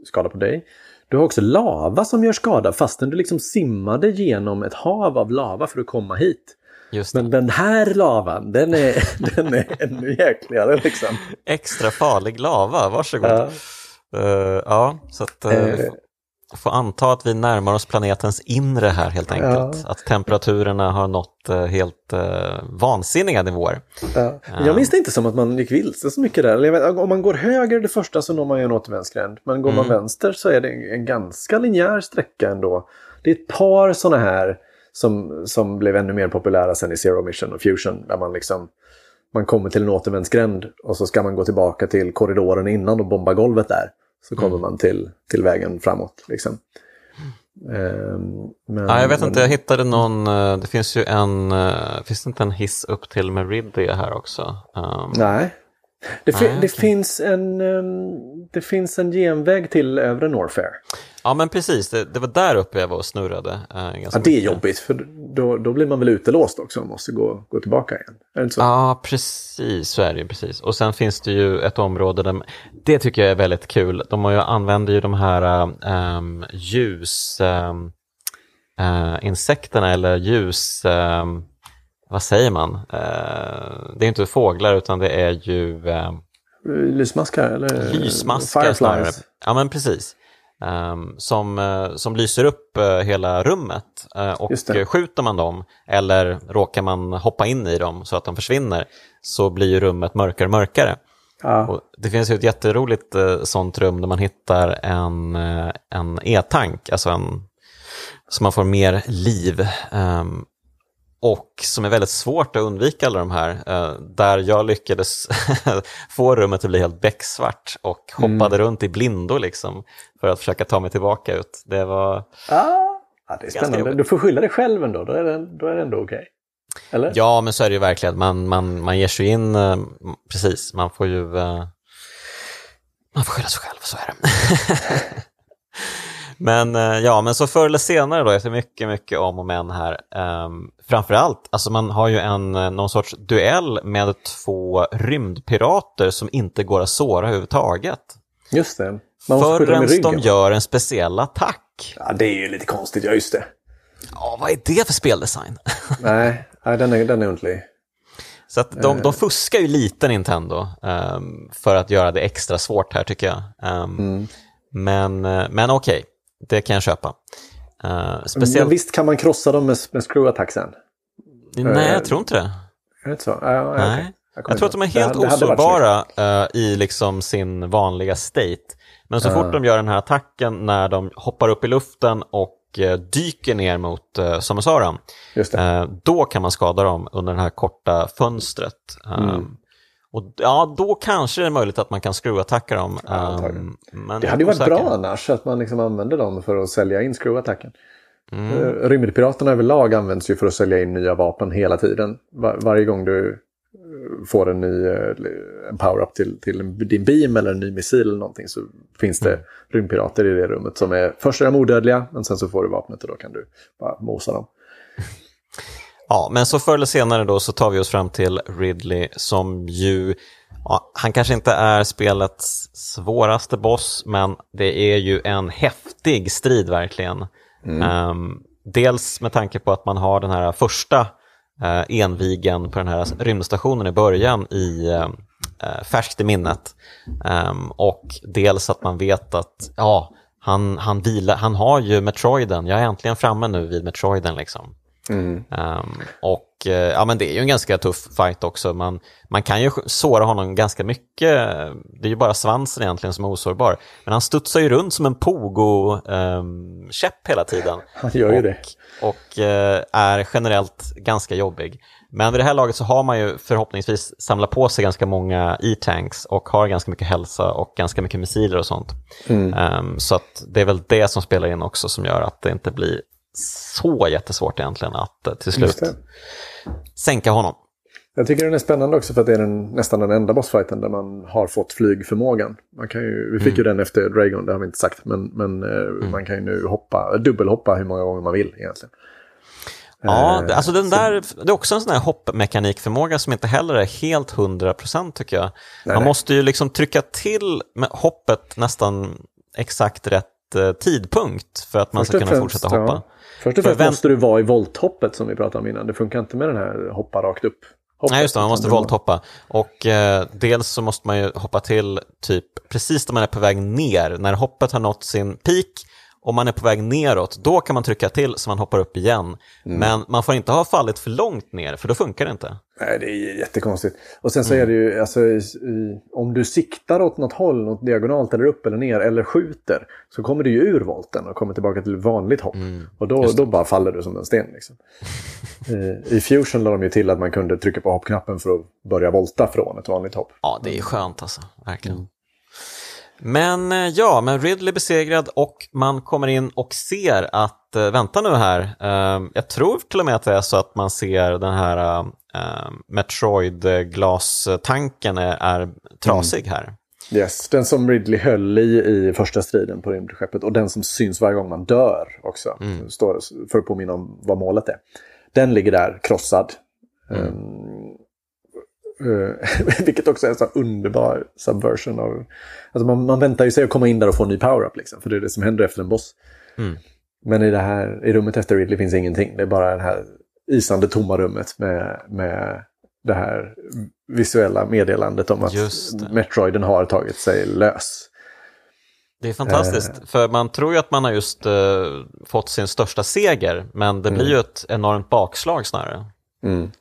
Speaker 2: skada på dig. Du har också lava som gör skada fastän du liksom simmade genom ett hav av lava för att komma hit. Men den här lavan, den är, *laughs* den är ännu jäkligare liksom.
Speaker 1: Extra farlig lava, varsågod. Ja, uh, ja så att uh, får anta att vi närmar oss planetens inre här helt enkelt. Ja. Att temperaturerna har nått helt uh, vansinniga nivåer.
Speaker 2: Ja. Jag minns det inte som att man gick vilse så mycket där. Vet, om man går höger det första så når man ju en återvändsgränd. Men går mm. man vänster så är det en, en ganska linjär sträcka ändå. Det är ett par sådana här som, som blev ännu mer populära sen i Zero Mission och Fusion. Där man liksom man kommer till en återvändsgränd och så ska man gå tillbaka till korridoren innan och bomba golvet där. Så kommer mm. man till, till vägen framåt. Liksom.
Speaker 1: Um, men, ja, jag vet men... inte, jag hittade någon, eh, det finns ju en, uh, finns det inte en hiss upp till Meridia här också? Um...
Speaker 2: Nej, det, fi Nej, det finns en, um, det finns en genväg till övre Norfair.
Speaker 1: Ja men precis, det, det, var där uppe jag var och snurrade.
Speaker 2: Eh, ja, det är jobbigt för då, då blir man väl utelåst också och måste gå, gå tillbaka igen. Är det så?
Speaker 1: Ja precis, så är det ju precis. Och sen finns det ju ett område där, det tycker jag är väldigt kul. De har ju, använder ju de här um, ljus... Um, uh, insekterna eller ljus... Um, vad säger man? Uh, det är inte fåglar utan det är ju... Um,
Speaker 2: Lysmaskar eller?
Speaker 1: Lysmaskar Fireflies. snarare. Ja men precis. Um, som, uh, som lyser upp uh, hela rummet. Uh, och skjuter man dem eller råkar man hoppa in i dem så att de försvinner så blir ju rummet mörkare och mörkare. Ja. Det finns ju ett jätteroligt sånt rum där man hittar en, en e-tank, alltså en, så man får mer liv. Um, och som är väldigt svårt att undvika alla de här. Eh, där jag lyckades *laughs* få rummet att bli helt becksvart och hoppade mm. runt i blindo liksom för att försöka ta mig tillbaka ut. Det var...
Speaker 2: Ah, ja, det är spännande. Du får skylla dig själv ändå, då är det, då är det ändå okej. Okay.
Speaker 1: Ja, men så är det ju verkligen. Man, man, man ger sig in, eh, precis, man får ju... Uh, Man får skylla sig själv, så är det. *laughs* men eh, ja, men så förr eller senare då, efter mycket, mycket om och men här, um, framförallt, alltså man har ju en, eh, någon sorts duell med två rymdpirater som inte går att såra överhuvudtaget.
Speaker 2: Just det.
Speaker 1: Förrän de gör en speciell attack.
Speaker 2: Ja, det är ju lite konstigt, ja just det.
Speaker 1: Ja, vad är det för speldesign? *laughs*
Speaker 2: nej, nej, den är, den är undlig.
Speaker 1: Så att de, de fuskar ju lite Nintendo um, för att göra det extra svårt här tycker jag. Um, mm. Men, eh, men okej, okay, det kan jag köpa.
Speaker 2: Uh, speciellt... Men visst kan man krossa dem med, med screw attack sen?
Speaker 1: Nej, jag tror inte det.
Speaker 2: Är det inte så? Uh,
Speaker 1: Nej. Okay. Jag, jag tror att de är helt osårbara uh, i liksom sin vanliga state. Men så fort de gör den här attacken när de hoppar upp i luften och Eh, dyker ner mot eh, Samusaran, eh, då kan man skada dem under det här korta fönstret. Mm. Och ja, då kanske det är möjligt att man kan skruvattacka dem. Ja, um,
Speaker 2: det hade ju varit bra annars, att man liksom använder dem för att sälja in skruvattacken. Mm. Rymdpiraterna överlag används ju för att sälja in nya vapen hela tiden. Var, varje gång du får en ny eh, en power-up till, till din beam eller en ny missil eller någonting så finns det mm. rymdpirater i det rummet som är först är de odödliga men sen så får du vapnet och då kan du bara mosa dem. *laughs*
Speaker 1: Ja, men så förr eller senare då så tar vi oss fram till Ridley som ju, ja, han kanske inte är spelets svåraste boss men det är ju en häftig strid verkligen. Mm. Um, dels med tanke på att man har den här första eh, envigen på den här rymdstationen i början i eh, eh färskt i minnet. Um, och dels att man vet att ja, han, han, vila, han har ju Metroiden, jag är äntligen framme nu vid Metroiden. Liksom. Mm. Um, och uh, ja, men det är ju en ganska tuff fight också. Man, man kan ju såra honom ganska mycket. Det är ju bara svansen egentligen som är osårbar. Men han studsar ju runt som en pogo-käpp um, hela tiden. *laughs*
Speaker 2: Han gör ju
Speaker 1: och,
Speaker 2: det
Speaker 1: och eh, är generellt ganska jobbig. Men vid det här laget så har man ju förhoppningsvis samlat på sig ganska många E-tanks och har ganska mycket hälsa och ganska mycket missiler och sånt. Mm. Um, så att det är väl det som spelar in också som gör att det inte blir så jättesvårt egentligen att uh, till slut sänka honom.
Speaker 2: Jag tycker den är spännande också för att det är den, nästan den enda bossfighten där man har fått flygförmågan. Man kan ju, vi fick mm. ju den efter Dragon, det har vi inte sagt, men, men eh, mm. man kan ju nu hoppa, dubbelhoppa hur många gånger man vill egentligen.
Speaker 1: Ja, eh, alltså den där, det är också en sån här hoppmekanikförmåga som inte heller är helt hundra procent tycker jag. Nej, man nej. måste ju liksom trycka till med hoppet nästan exakt rätt eh, tidpunkt för att man Först ska kunna främst, fortsätta hoppa. Ja.
Speaker 2: Först och främst måste du vara i volthoppet som vi pratade om innan. Det funkar inte med den här hoppa rakt upp.
Speaker 1: Nej, just det, man måste volthoppa. Och eh, dels så måste man ju hoppa till typ precis när man är på väg ner, när hoppet har nått sin peak om man är på väg neråt, då kan man trycka till så man hoppar upp igen. Mm. Men man får inte ha fallit för långt ner, för då funkar det inte.
Speaker 2: Nej, det är jättekonstigt. Och sen så mm. är det ju, alltså, i, om du siktar åt något håll, något diagonalt eller upp eller ner, eller skjuter, så kommer du ju ur volten och kommer tillbaka till vanligt hopp. Mm. Och då, då bara faller du som en sten. Liksom. I, *laughs* I Fusion la de ju till att man kunde trycka på hoppknappen för att börja volta från ett vanligt hopp.
Speaker 1: Ja, det är skönt alltså, verkligen. Men eh, ja, men Ridley besegrad och man kommer in och ser att, äh, vänta nu här, äh, jag tror till och med att det är så att man ser den här äh, Metroid-glastanken är, är trasig mm. här.
Speaker 2: Yes, den som Ridley höll i i första striden på rymdskeppet och den som syns varje gång man dör också. Mm. Står för att påminna om vad målet är. Den ligger där krossad. Mm. Um, Uh, *laughs* vilket också är en så underbar subversion av... Alltså man, man väntar ju sig att komma in där och få en ny power-up liksom, för det är det som händer efter en boss. Mm. Men i det här i rummet efter Ridley finns ingenting. Det är bara det här isande tomma rummet med, med det här visuella meddelandet om att Metroiden har tagit sig lös.
Speaker 1: Det är fantastiskt, uh, för man tror ju att man har just uh, fått sin största seger, men det mm. blir ju ett enormt bakslag snarare. Mm.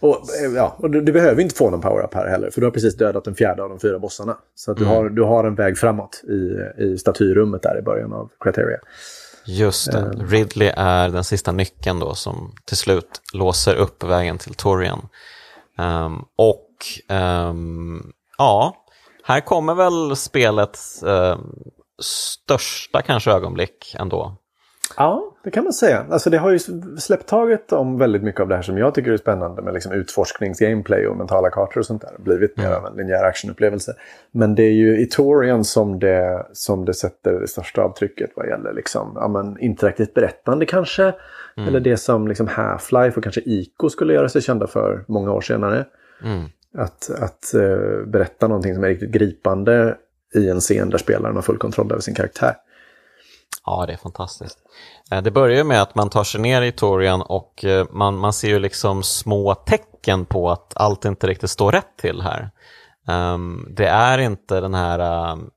Speaker 2: Och, eh, ja, och du, du, behöver inte få någon power-up här heller, för du har precis dödat den fjärde av de fyra bossarna. Så att du, mm. har, du har en väg framåt i, i statyrummet där i början av Criteria.
Speaker 1: Just det, um, Ridley är den sista nyckeln då som till slut låser upp vägen till Torian. Um, och um, ja, här kommer väl spelets uh, största kanske ögonblick ändå.
Speaker 2: Ja, det kan man säga. Alltså det har ju släppt taget om väldigt mycket av det här som jag tycker är spännande med liksom utforskningsgameplay och mentala kartor och sånt där. Blivit mer av en linjär actionupplevelse. Men det är ju i Torian som det, som det sätter det största avtrycket vad gäller liksom, ja, men, interaktivt berättande kanske. Mm. Eller det som liksom Half-Life och kanske ICO skulle göra sig kända för många år senare. Mm. Att, att uh, berätta någonting som är riktigt gripande i en scen där spelaren har full kontroll över sin karaktär.
Speaker 1: Ja, det är fantastiskt. Eh, det börjar med att man tar sig ner i Torian och eh, man, man ser ju liksom små tecken på att allt inte riktigt står rätt till här. Um, det är inte den här um,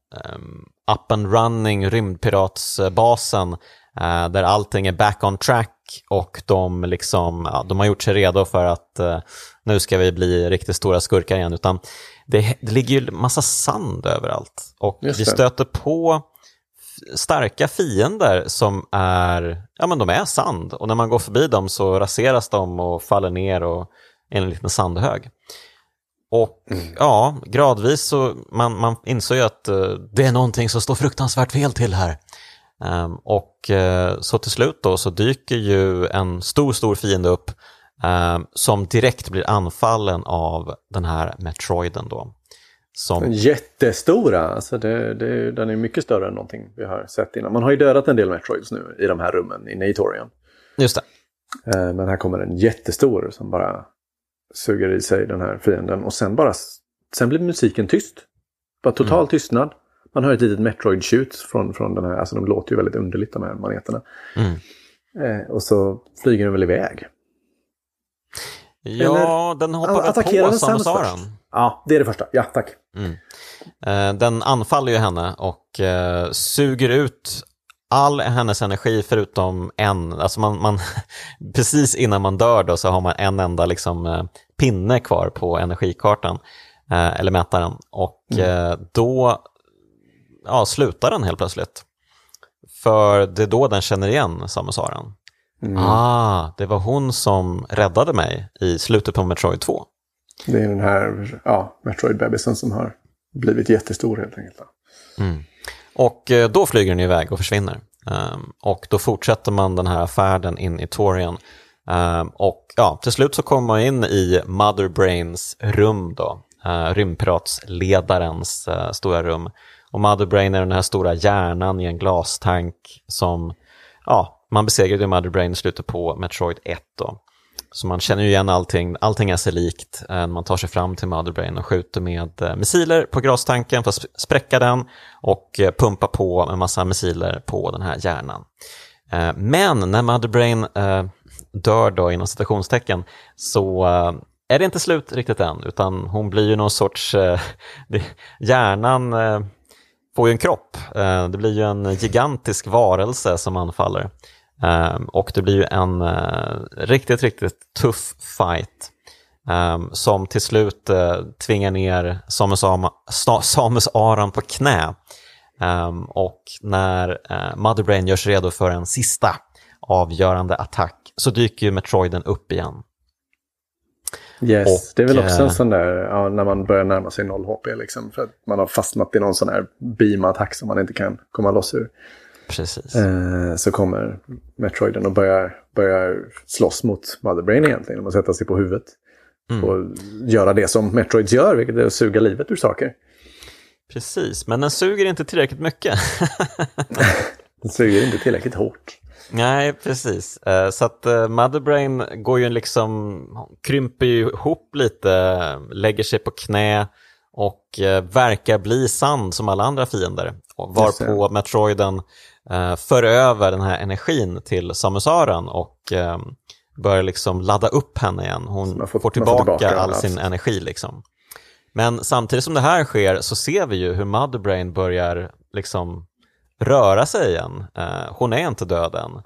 Speaker 1: up and running rymdpiratsbasen uh, där allting är back on track och de, liksom, ja, de har gjort sig redo för att uh, nu ska vi bli riktigt stora skurkar igen. Utan det, det ligger ju massa sand överallt och vi stöter på starka fiender som är, ja men de är sand och när man går förbi dem så raseras de och faller ner och är en liten sandhög. Och mm. ja, gradvis så man, man insåg ju att uh, det är någonting som står fruktansvärt fel till här. Um, och uh, så till slut då så dyker ju en stor, stor fiende upp um, som direkt blir anfallen av den här Metroiden då.
Speaker 2: Som... Jättestora, alltså det, det, den är mycket större än någonting vi har sett innan. Man har ju dödat en del Metroids nu i de här rummen inne i Torian.
Speaker 1: Just det.
Speaker 2: Eh, men här kommer en jättestor som bara suger i sig den här fienden och sen bara, sen blir musiken tyst. Bara total mm. tystnad. Man hör ett litet Metroid-tjut från, från den här, alltså de låter ju väldigt underligt de här maneterna. Mm. Eh, och så flyger den väl iväg.
Speaker 1: Ja, Eller, den väl på Samusaran.
Speaker 2: Ja, det är det första. Ja, tack.
Speaker 1: Mm. Eh, den anfaller ju henne och eh, suger ut all hennes energi förutom en, alltså man, man *laughs* precis innan man dör då så har man en enda liksom, eh, pinne kvar på energikartan, eller mätaren, och mm. då ja, slutar den helt plötsligt. För det är då den känner igen Samusaran. Mm. Ah, det var hon som räddade mig i slutet på Metroid 2.
Speaker 2: Det är den här ja, Metroid-bebisen som har blivit jättestor helt enkelt.
Speaker 1: Mm. Och eh, då flyger den iväg och försvinner. Um, och då fortsätter man den här färden in i Torian. Um, och ja, till slut så kommer man in i Mother Brains rum då. Uh, rymdpiratsledarens uh, stora rum. Och Mother Brain är den här stora hjärnan i en glastank som, ja, man besegrade Mother Brain i slutet på Metroid 1 då. Så man känner ju igen allting, allting är sig likt. Eh, man tar sig fram till Motherbrain och skjuter med eh, missiler på grastanken för att spräcka den och eh, pumpa på en massa missiler på den här hjärnan. Men när Motherbrain dör då inom citationstecken så är det inte slut riktigt än utan hon blir ju någon sorts, *laughs* hjärnan får ju en kropp, det blir ju en gigantisk varelse som anfaller. Um, och det blir ju en uh, riktigt, riktigt tuff fight um, som till slut uh, tvingar ner Samus, Ama, Samus Aran på knä. Um, och när uh, Mother Brain görs redo för en sista avgörande attack så dyker ju Metroiden upp igen.
Speaker 2: Yes, och, det är väl också en sån där, ja, när man börjar närma sig noll HP liksom. För att man har fastnat i någon sån här beam-attack som man inte kan komma loss ur.
Speaker 1: Precis.
Speaker 2: Eh, så kommer Metroiden och börjar, börjar slåss mot Motherbrain egentligen. Genom att sätta sig på huvudet. Mm. Och göra det som Metroids gör, vilket är att suga livet ur saker.
Speaker 1: Precis, men den suger inte tillräckligt mycket. *laughs*
Speaker 2: den suger inte tillräckligt hårt.
Speaker 1: Nej, precis. Eh, så att eh, Motherbrain går ju liksom, krymper ju ihop lite, lägger sig på knä och verkar bli sand som alla andra fiender. Varpå Metroiden eh, för över den här energin till Samusaran och eh, börjar liksom ladda upp henne igen. Hon får, får, tillbaka får, tillbaka all sin energi. Liksom. Men samtidigt som det här sker så ser vi ju hur Motherbrain börjar liksom röra sig igen. Eh, hon är inte död än.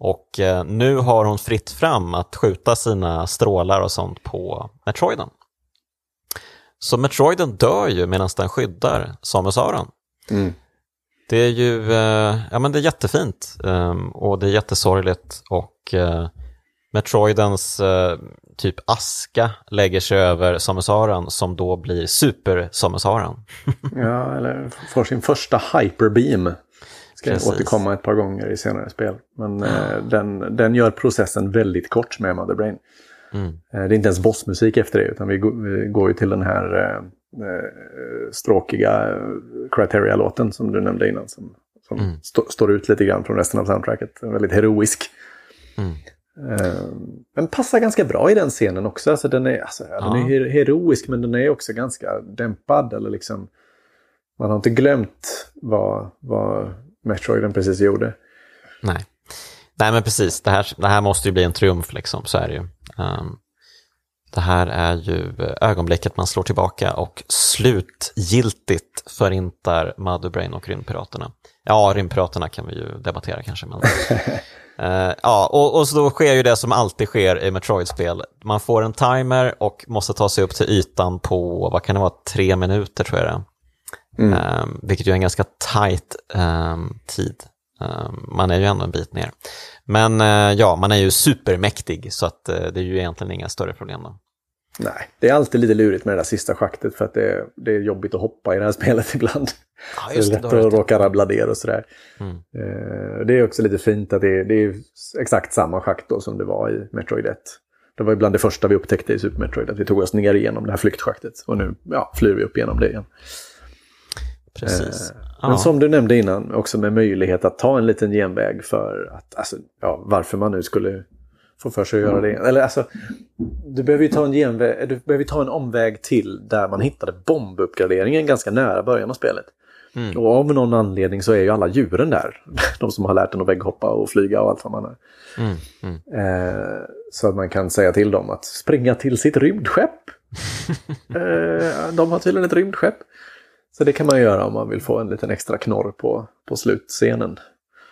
Speaker 1: Och eh, nu har hon fritt fram att skjuta sina strålar och sånt på Metroiden. Så Metroiden dör ju medan den skyddar Samus Aran. Mm. Det är ju eh, ja, men det är jättefint um, och det är jättesorgligt och uh, Metroidens uh, typ aska lägger sig över Samus Aran som då blir Super Samus Aran. *laughs*
Speaker 2: ja, eller får sin första hyperbeam. Ska Precis. återkomma ett par gånger i senare spel. Men eh, den, den gör processen väldigt kort med Mother Brain. Mm. Eh, det är inte ens bossmusik efter det, utan vi, vi går ju till den här eh, eh stråkiga eh, Criteria-låten som du nämnde innan. Som, som mm. st står ut lite grann från resten av soundtracket. Väldigt heroisk. Mm. Uh, den passar ganska bra i den scenen också. Alltså, den, är, alltså, ja. den är heroisk men den är också ganska dämpad. Eller liksom, man har inte glömt vad, vad Metroiden precis gjorde.
Speaker 1: Nej. Nej men precis, det här, det här måste ju bli en triumf liksom, så är det ju. Um, det här är ju ögonblicket man slår tillbaka och slutgiltigt förintar Motherbrain och rymdpiraterna. Ja, rymdpiraterna kan vi ju debattera kanske. Men... uh, *laughs* ja, och, och så då sker ju det som alltid sker i Metroid-spel. Man får en timer och måste ta sig upp till ytan på, vad kan det vara, tre minuter tror jag det. Mm. Um, vilket ju är en ganska tight um, tid. Um, man är ju ändå en bit ner. Men uh, ja, man är ju supermäktig så att uh, det är ju egentligen inga större problem då.
Speaker 2: Nej, det är alltid lite lurigt med det där sista schaktet för att det är, det är jobbigt att hoppa i det här *laughs* spelet ibland. Ja, just det är lättare att råka rabbla ner och sådär. Mm. Uh, det är också lite fint att det, det är exakt samma schakt då som det var i Metroid 1. Det var bland det första vi upptäckte i Super Metroid, att vi tog oss ner igenom det här flyktschaktet. Och nu ja, flyr vi upp igenom det igen.
Speaker 1: Precis.
Speaker 2: Eh, men som du nämnde innan, också med möjlighet att ta en liten genväg för att, alltså, ja, varför man nu skulle få för sig att göra det. Eller alltså, du behöver ju ta en, genväg, du behöver ta en omväg till där man hittade bombuppgraderingen ganska nära början av spelet. Mm. Och av någon anledning så är ju alla djuren där. *laughs* De som har lärt en att vägghoppa och flyga och allt vad man är. Mm. Mm. Eh, så att man kan säga till dem att springa till sitt rymdskepp. *laughs* eh, de har tydligen ett rymdskepp. Så det kan man göra om man vill få en liten extra knorr på, på slutscenen.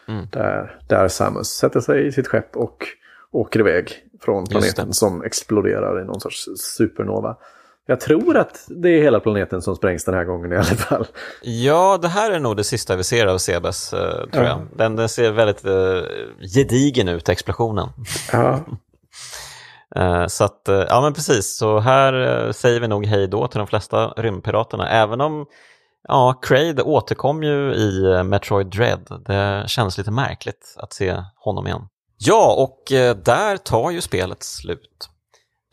Speaker 2: Mm. Där, där Samus sätter sig i sitt skepp och åker iväg från planeten som exploderar i någon sorts supernova. Jag tror att det är hela planeten som sprängs den här gången i alla fall.
Speaker 1: Ja, det här är nog det sista vi ser av Sebes, uh, tror ja. jag. Den, den, ser väldigt uh, gedigen ut, explosionen. Ja. uh, *laughs* så att, ja men precis, så här säger vi nog hej då till de flesta rymdpiraterna, även om Ja, Craig återkom ju i eh, Metroid Dread. Det känns lite märkligt att se honom igen. Ja, och eh, där tar ju spelet slut.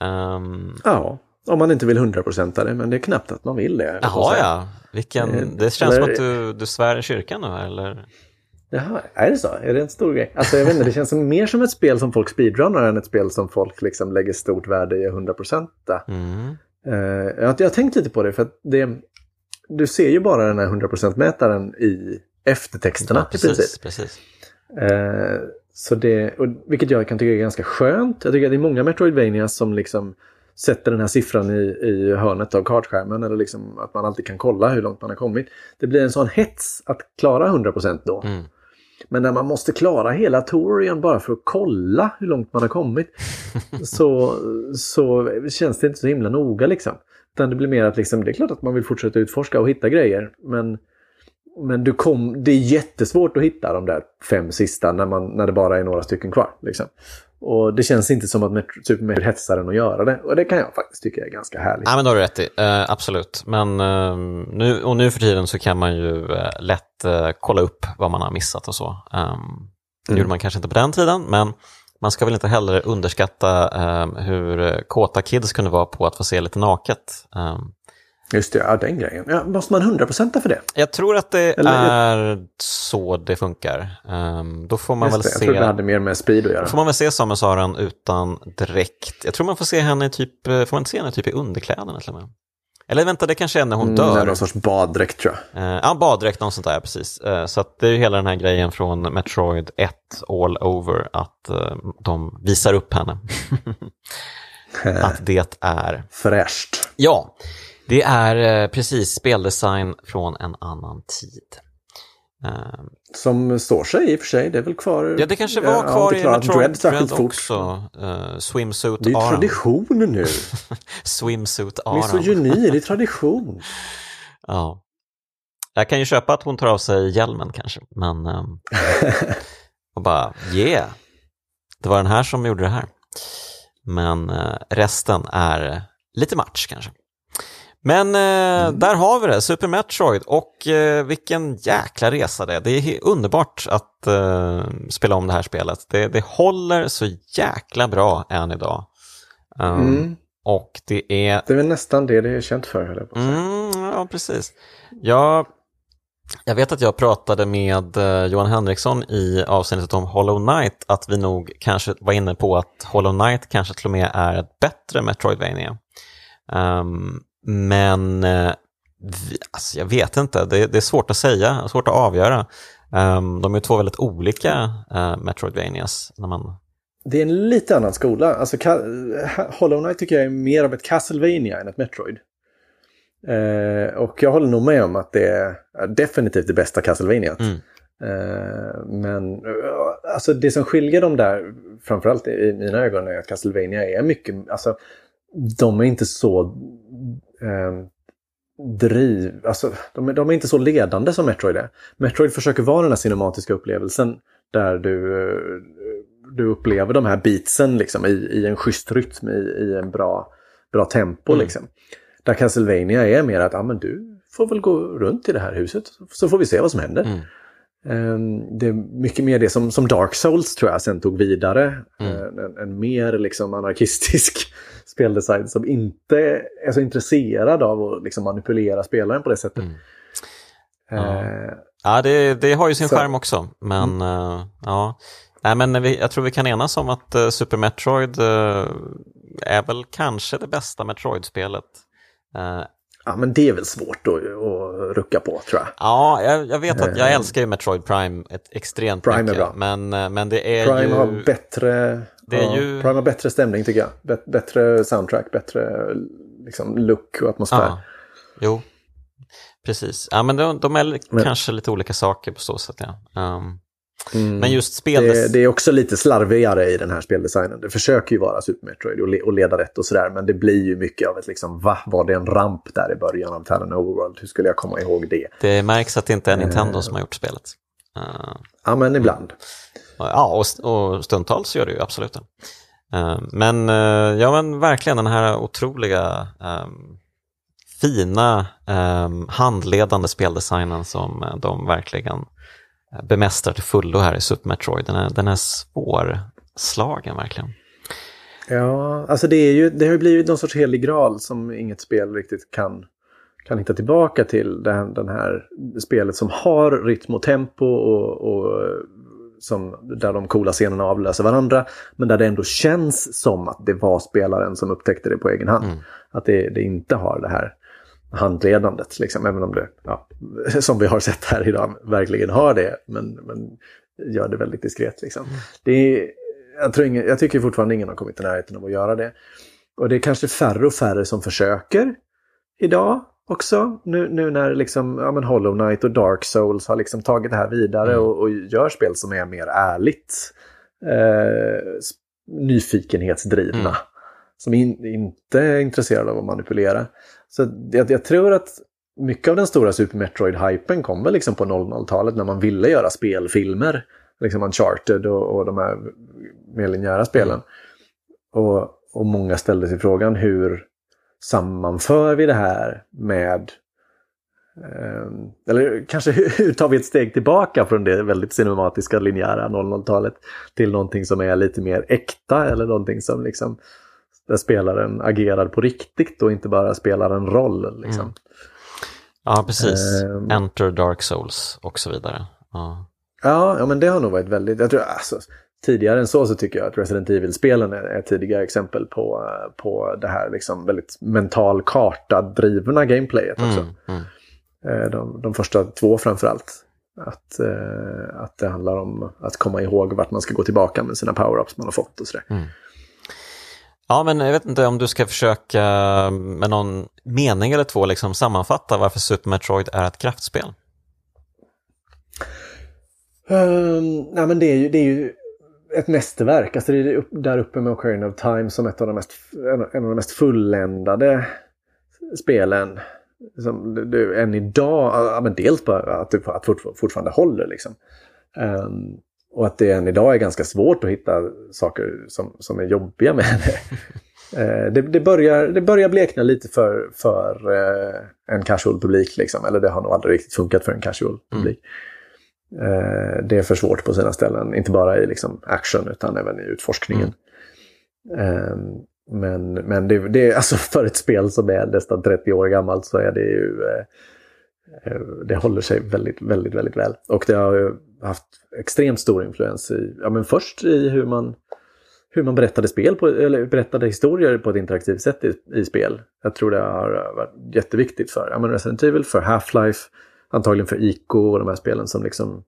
Speaker 2: Um... Ja, om man inte vill hundraprocenta det, men det är knappt att man vill det.
Speaker 1: Jaha, ja. Vilken... Eh, det känns eller... som att du, du svär i kyrkan nu, eller?
Speaker 2: Jaha, är det så? Är det en stor grej? Alltså jag vet inte, det känns som mer som ett spel som folk speedrunnar än ett spel som folk liksom lägger stort värde i 100%. Mm. Uh, jag, jag har tänkt lite på det, för att det, du ser ju bara den här 100% mätaren i eftertexterna ja, precis, i princip. Precis. Eh, så det, och, vilket jag kan tycka är ganska skönt. Jag tycker att det är många Metroidvanias som liksom sätter den här siffran i, i hörnet av kartskärmen. Eller liksom att man alltid kan kolla hur långt man har kommit. Det blir en sån hets att klara 100% då. Mm. Men när man måste klara hela Torian bara för att kolla hur långt man har kommit *laughs* så, så känns det inte så himla noga liksom. Utan det blir mer att liksom, det är klart att man vill fortsätta utforska och hitta grejer. Men, men du kom, det är jättesvårt att hitta de där fem sista när, man, när det bara är några stycken kvar. Liksom. Och det känns inte som att Super Metroid hetsar en att göra det. Och det kan jag faktiskt tycka är ganska härligt.
Speaker 1: Ja, men då har du rätt i. Uh, absolut. Men uh, nu, och nu för tiden så kan man ju uh, lätt kolla upp vad man har missat och så. Um, det mm. gjorde man kanske inte på den tiden, men man ska väl inte heller underskatta um, hur kåta kids kunde vara på att få se lite naket. Um,
Speaker 2: Just det, ja, den grejen. Ja, måste man hundraprocenta för det?
Speaker 1: Jag tror att det Eller, är så det funkar. Um, då får man väl
Speaker 2: det,
Speaker 1: se...
Speaker 2: Jag tror det hade mer med speed att göra.
Speaker 1: Då får man väl se Samus Aran utan dräkt. Jag tror man får se henne typ, får man inte se henne typ i underkläderna till och med? Eller vänta, det kanske är när hon mm, dör.
Speaker 2: Någon sorts baddräkt tror
Speaker 1: jag. Uh, ja, baddräkt, något sånt där, precis. Uh, så det är ju hela den här grejen från Metroid 1 all over, att uh, de visar upp henne. *laughs* att det är...
Speaker 2: Fräscht.
Speaker 1: Ja, det är precis speldesign från en annan tid.
Speaker 2: Ehm. Som står sig i och för sig, det är väl kvar.
Speaker 1: Ja, det kanske var kvar i Metroid Dread, också. Uh, swimsuit
Speaker 2: Det är tradition nu. *laughs*
Speaker 1: swimsuit Aram.
Speaker 2: Misogyni, det är *laughs* tradition.
Speaker 1: ja. Jag kan ju köpa att hon tar av sig hjälmen kanske, men... Um, *laughs* och bara, yeah! Det var den här som gjorde det här. Men uh, resten är lite match kanske. Men eh, mm. där har vi det, Super Metroid och eh, vilken jäkla resa det är. Det är underbart att eh, spela om det här spelet. Det, det håller så jäkla bra än idag. Um, mm. Och det är...
Speaker 2: Det är väl nästan det det är känt för, höll jag
Speaker 1: på att säga. Mm, ja, precis. Jag, jag vet att jag pratade med eh, Johan Henriksson i avsnittet om Hollow Knight att vi nog kanske var inne på att Hollow Knight kanske till och med är ett bättre Metroidvania. Um, men uh, vi, alltså jag vet inte, det, det, är svårt att säga, svårt att avgöra. Um, de är två väldigt olika uh, Metroidvanias när man
Speaker 2: det är en lite annan skola. Alltså, Hollow Knight tycker jag är mer av ett Castlevania än ett Metroid. Eh, och jag håller nog med om att det är definitivt det bästa Castlevania. Mm. Eh, men alltså det som skiljer dem där, framförallt i mina ögon, är att Castlevania är mycket, alltså de är inte så eh, driv, alltså de är, de är inte så ledande som Metroid är. Metroid försöker vara den här cinematiska upplevelsen där du du upplever de här beatsen liksom, i, i en schysst rytm, i, i en bra, bra tempo. Mm. Liksom. Där Castlevania är mer att ah, men du får väl gå runt i det här huset så får vi se vad som händer. Mm. Um, det är mycket mer det som, som Dark Souls tror jag sen tog vidare. Mm. Uh, en, en, mer liksom anarkistisk speldesign som inte är så intresserad av att liksom manipulera spelaren på det sättet. Mm.
Speaker 1: Ja, uh, ja det, det, har ju sin så, skärm också. Men uh, ja, Nej, men vi, jag tror vi kan enas om att uh, Super Metroid uh, är väl kanske det bästa Metroid-spelet.
Speaker 2: Ja, men det är väl svårt att, att rucka på tror jag.
Speaker 1: Ja, jag, jag vet att jag älskar ju Metroid Prime ett extremt
Speaker 2: Prime
Speaker 1: mycket.
Speaker 2: Är bra.
Speaker 1: Men, men det är
Speaker 2: Prime
Speaker 1: ju...
Speaker 2: har bättre... Det är ja, ju... Prime har bättre stämning tycker jag. bättre soundtrack, bättre liksom, look och atmosfär. Ja,
Speaker 1: jo, precis. Ja, men de, de är men... kanske lite olika saker på så sätt. Ja. Um... Mm. Men just spel...
Speaker 2: Det, det, är också lite slarvigare i den här speldesignen. Det försöker ju vara Super Metroid och, le och leda rätt och sådär. Men det blir ju mycket av ett liksom, va? Var det en ramp där i början av Talon Overworld? Hur skulle jag komma ihåg det?
Speaker 1: Det märks att det inte är Nintendo uh... som har gjort spelet.
Speaker 2: Uh... Ja, men ibland.
Speaker 1: Ja, och, och stundtals gör det ju absolut. det. Eh, men eh, ja, men verkligen den här otroliga eh, fina handledande speldesignen som de verkligen bemästrar till fullo här i Super Metroid. Den är, den är svårslagen verkligen.
Speaker 2: Ja, alltså det, är ju, det har ju blivit någon sorts helig graal som inget spel riktigt kan, kan hitta tillbaka till. Den, den här spelet som har rytm och tempo och, och som, där de coola scenerna avlöser varandra. Men där det ändå känns som att det var spelaren som upptäckte det på egen hand. Mm. Att det, det inte har det här handledandet. Liksom, även om det, ja, *laughs* som vi har sett här idag, verkligen har det. Men, men gör det väldigt diskret. Liksom. Mm. Det jag, tror ingen, jag tycker fortfarande ingen har kommit i närheten av att göra det. Och det är kanske färre och färre som försöker idag också. Nu, nu när liksom, ja, men Hollow Knight och Dark Souls har liksom tagit det här vidare mm. och, och, gör spel som är mer ärligt eh, nyfikenhetsdrivna. Mm. Som in, inte är intresserade av att manipulera. Så jag, jag tror att mycket av den stora Super Metroid-hypen kom väl liksom på 00-talet när man ville göra spelfilmer. Liksom Uncharted och, och de här mer linjära spelen. Och, och många ställde sig frågan hur sammanför vi det här med eh, eller kanske *laughs* hur tar vi ett steg tillbaka från det väldigt cinematiska linjära 00-talet till någonting som är lite mer äkta eller någonting som liksom där spelaren agerar på riktigt och inte bara spelar en roll. Liksom. Mm.
Speaker 1: Ja, precis. Um, Enter Dark Souls och så vidare. Ja.
Speaker 2: ja. Ja, men det har nog varit väldigt... Jag tror, alltså, tidigare än så så tycker jag att Resident Evil-spelen är, är tidiga exempel på, på det här liksom väldigt mental karta-drivna gameplayet också. Mm, mm. Eh, de, de första två framförallt. Att, eh, att det handlar om att komma ihåg vart man ska gå tillbaka med sina power-ups man har fått och sådär. Mm.
Speaker 1: Ja, men jag vet inte om du ska försöka med någon mening eller två liksom sammanfatta varför Super Metroid är ett kraftspel.
Speaker 2: Um, nej, men det är ju, det är ju ett mästerverk. Alltså det är upp, där uppe med Ocarina of Time som ett av de mest, en av de mest fulländade spelen. Som du, än idag, ja, men dels bara att det att fortfarande håller. Liksom. Um, och att det än idag är ganska svårt att hitta saker som, som är jobbiga med det. *laughs* Eh, det, det, börjar, det börjar blekna lite för, för eh, en casual publik. Liksom. Eller det har nog aldrig riktigt funkat för en casual publik. Mm. Eh, det är för svårt på sina ställen. Inte bara i liksom, action utan även i utforskningen. Mm. Eh, men men det, det, alltså *laughs* för ett spel som är nästan 30 år gammalt så är det ju... Eh, eh, det håller sig väldigt, väldigt, väldigt väl. Och det har haft extremt stor influens i, ja men först i hur man hur man berättade, spel på, eller berättade historier på ett interaktivt sätt i, i spel. Jag tror det har varit jätteviktigt för ja, men Resident Evil, för Half-Life, antagligen för ICO och de här spelen som liksom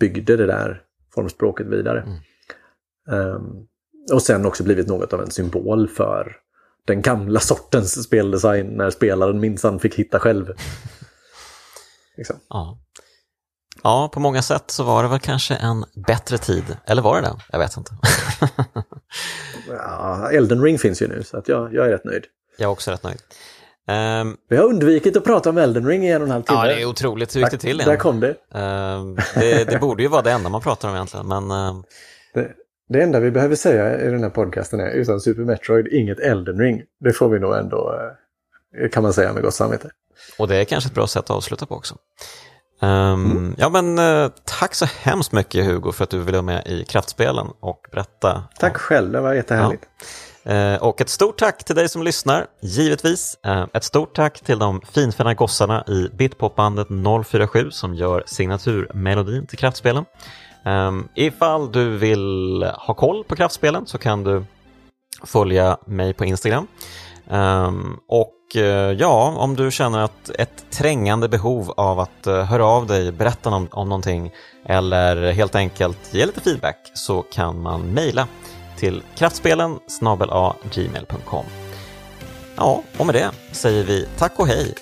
Speaker 2: byggde det där formspråket vidare. Mm. Um, och sen också blivit något av en symbol för den gamla sortens speldesign när spelaren minsann fick hitta själv. *laughs*
Speaker 1: liksom. Ja. Ja, på många sätt så var det väl kanske en bättre tid. Eller var det det? Jag vet inte. *laughs*
Speaker 2: ja, Elden Ring finns ju nu, så att jag, jag är rätt nöjd.
Speaker 1: Jag är också rätt nöjd.
Speaker 2: Um, Vi har undvikit att prata om Elden Ring i en och en halv timme.
Speaker 1: Ja, det är otroligt. Hur gick det till
Speaker 2: igen? Där kom det.
Speaker 1: Um, det. det. borde ju vara det enda man pratar om egentligen, men... Um...
Speaker 2: Det, det, enda vi behöver säga i den här podcasten är utan Super Metroid, inget Elden Ring. Det får vi nog ändå, eh, kan man säga med gott samvete.
Speaker 1: Och det är kanske ett bra sätt att avsluta på också. Um, mm. Ja men uh, tack så hemskt mycket Hugo för att du ville vara med i Kraftspelen och berätta.
Speaker 2: Tack om... själv, det var jättehärligt.
Speaker 1: Ja. Eh, och ett stort tack till dig som lyssnar, givetvis. Eh, ett stort tack till de finfina gossarna i Bitpopbandet 047 som gör signaturmelodin till Kraftspelen. Eh, ifall du vill ha koll på Kraftspelen så kan du följa mig på Instagram. Och ja, om du känner att ett trängande behov av att höra av dig, berätta om, om någonting eller helt enkelt ge lite feedback så kan man mejla till kraftspelen gmail.com. Ja, och med det säger vi tack och hej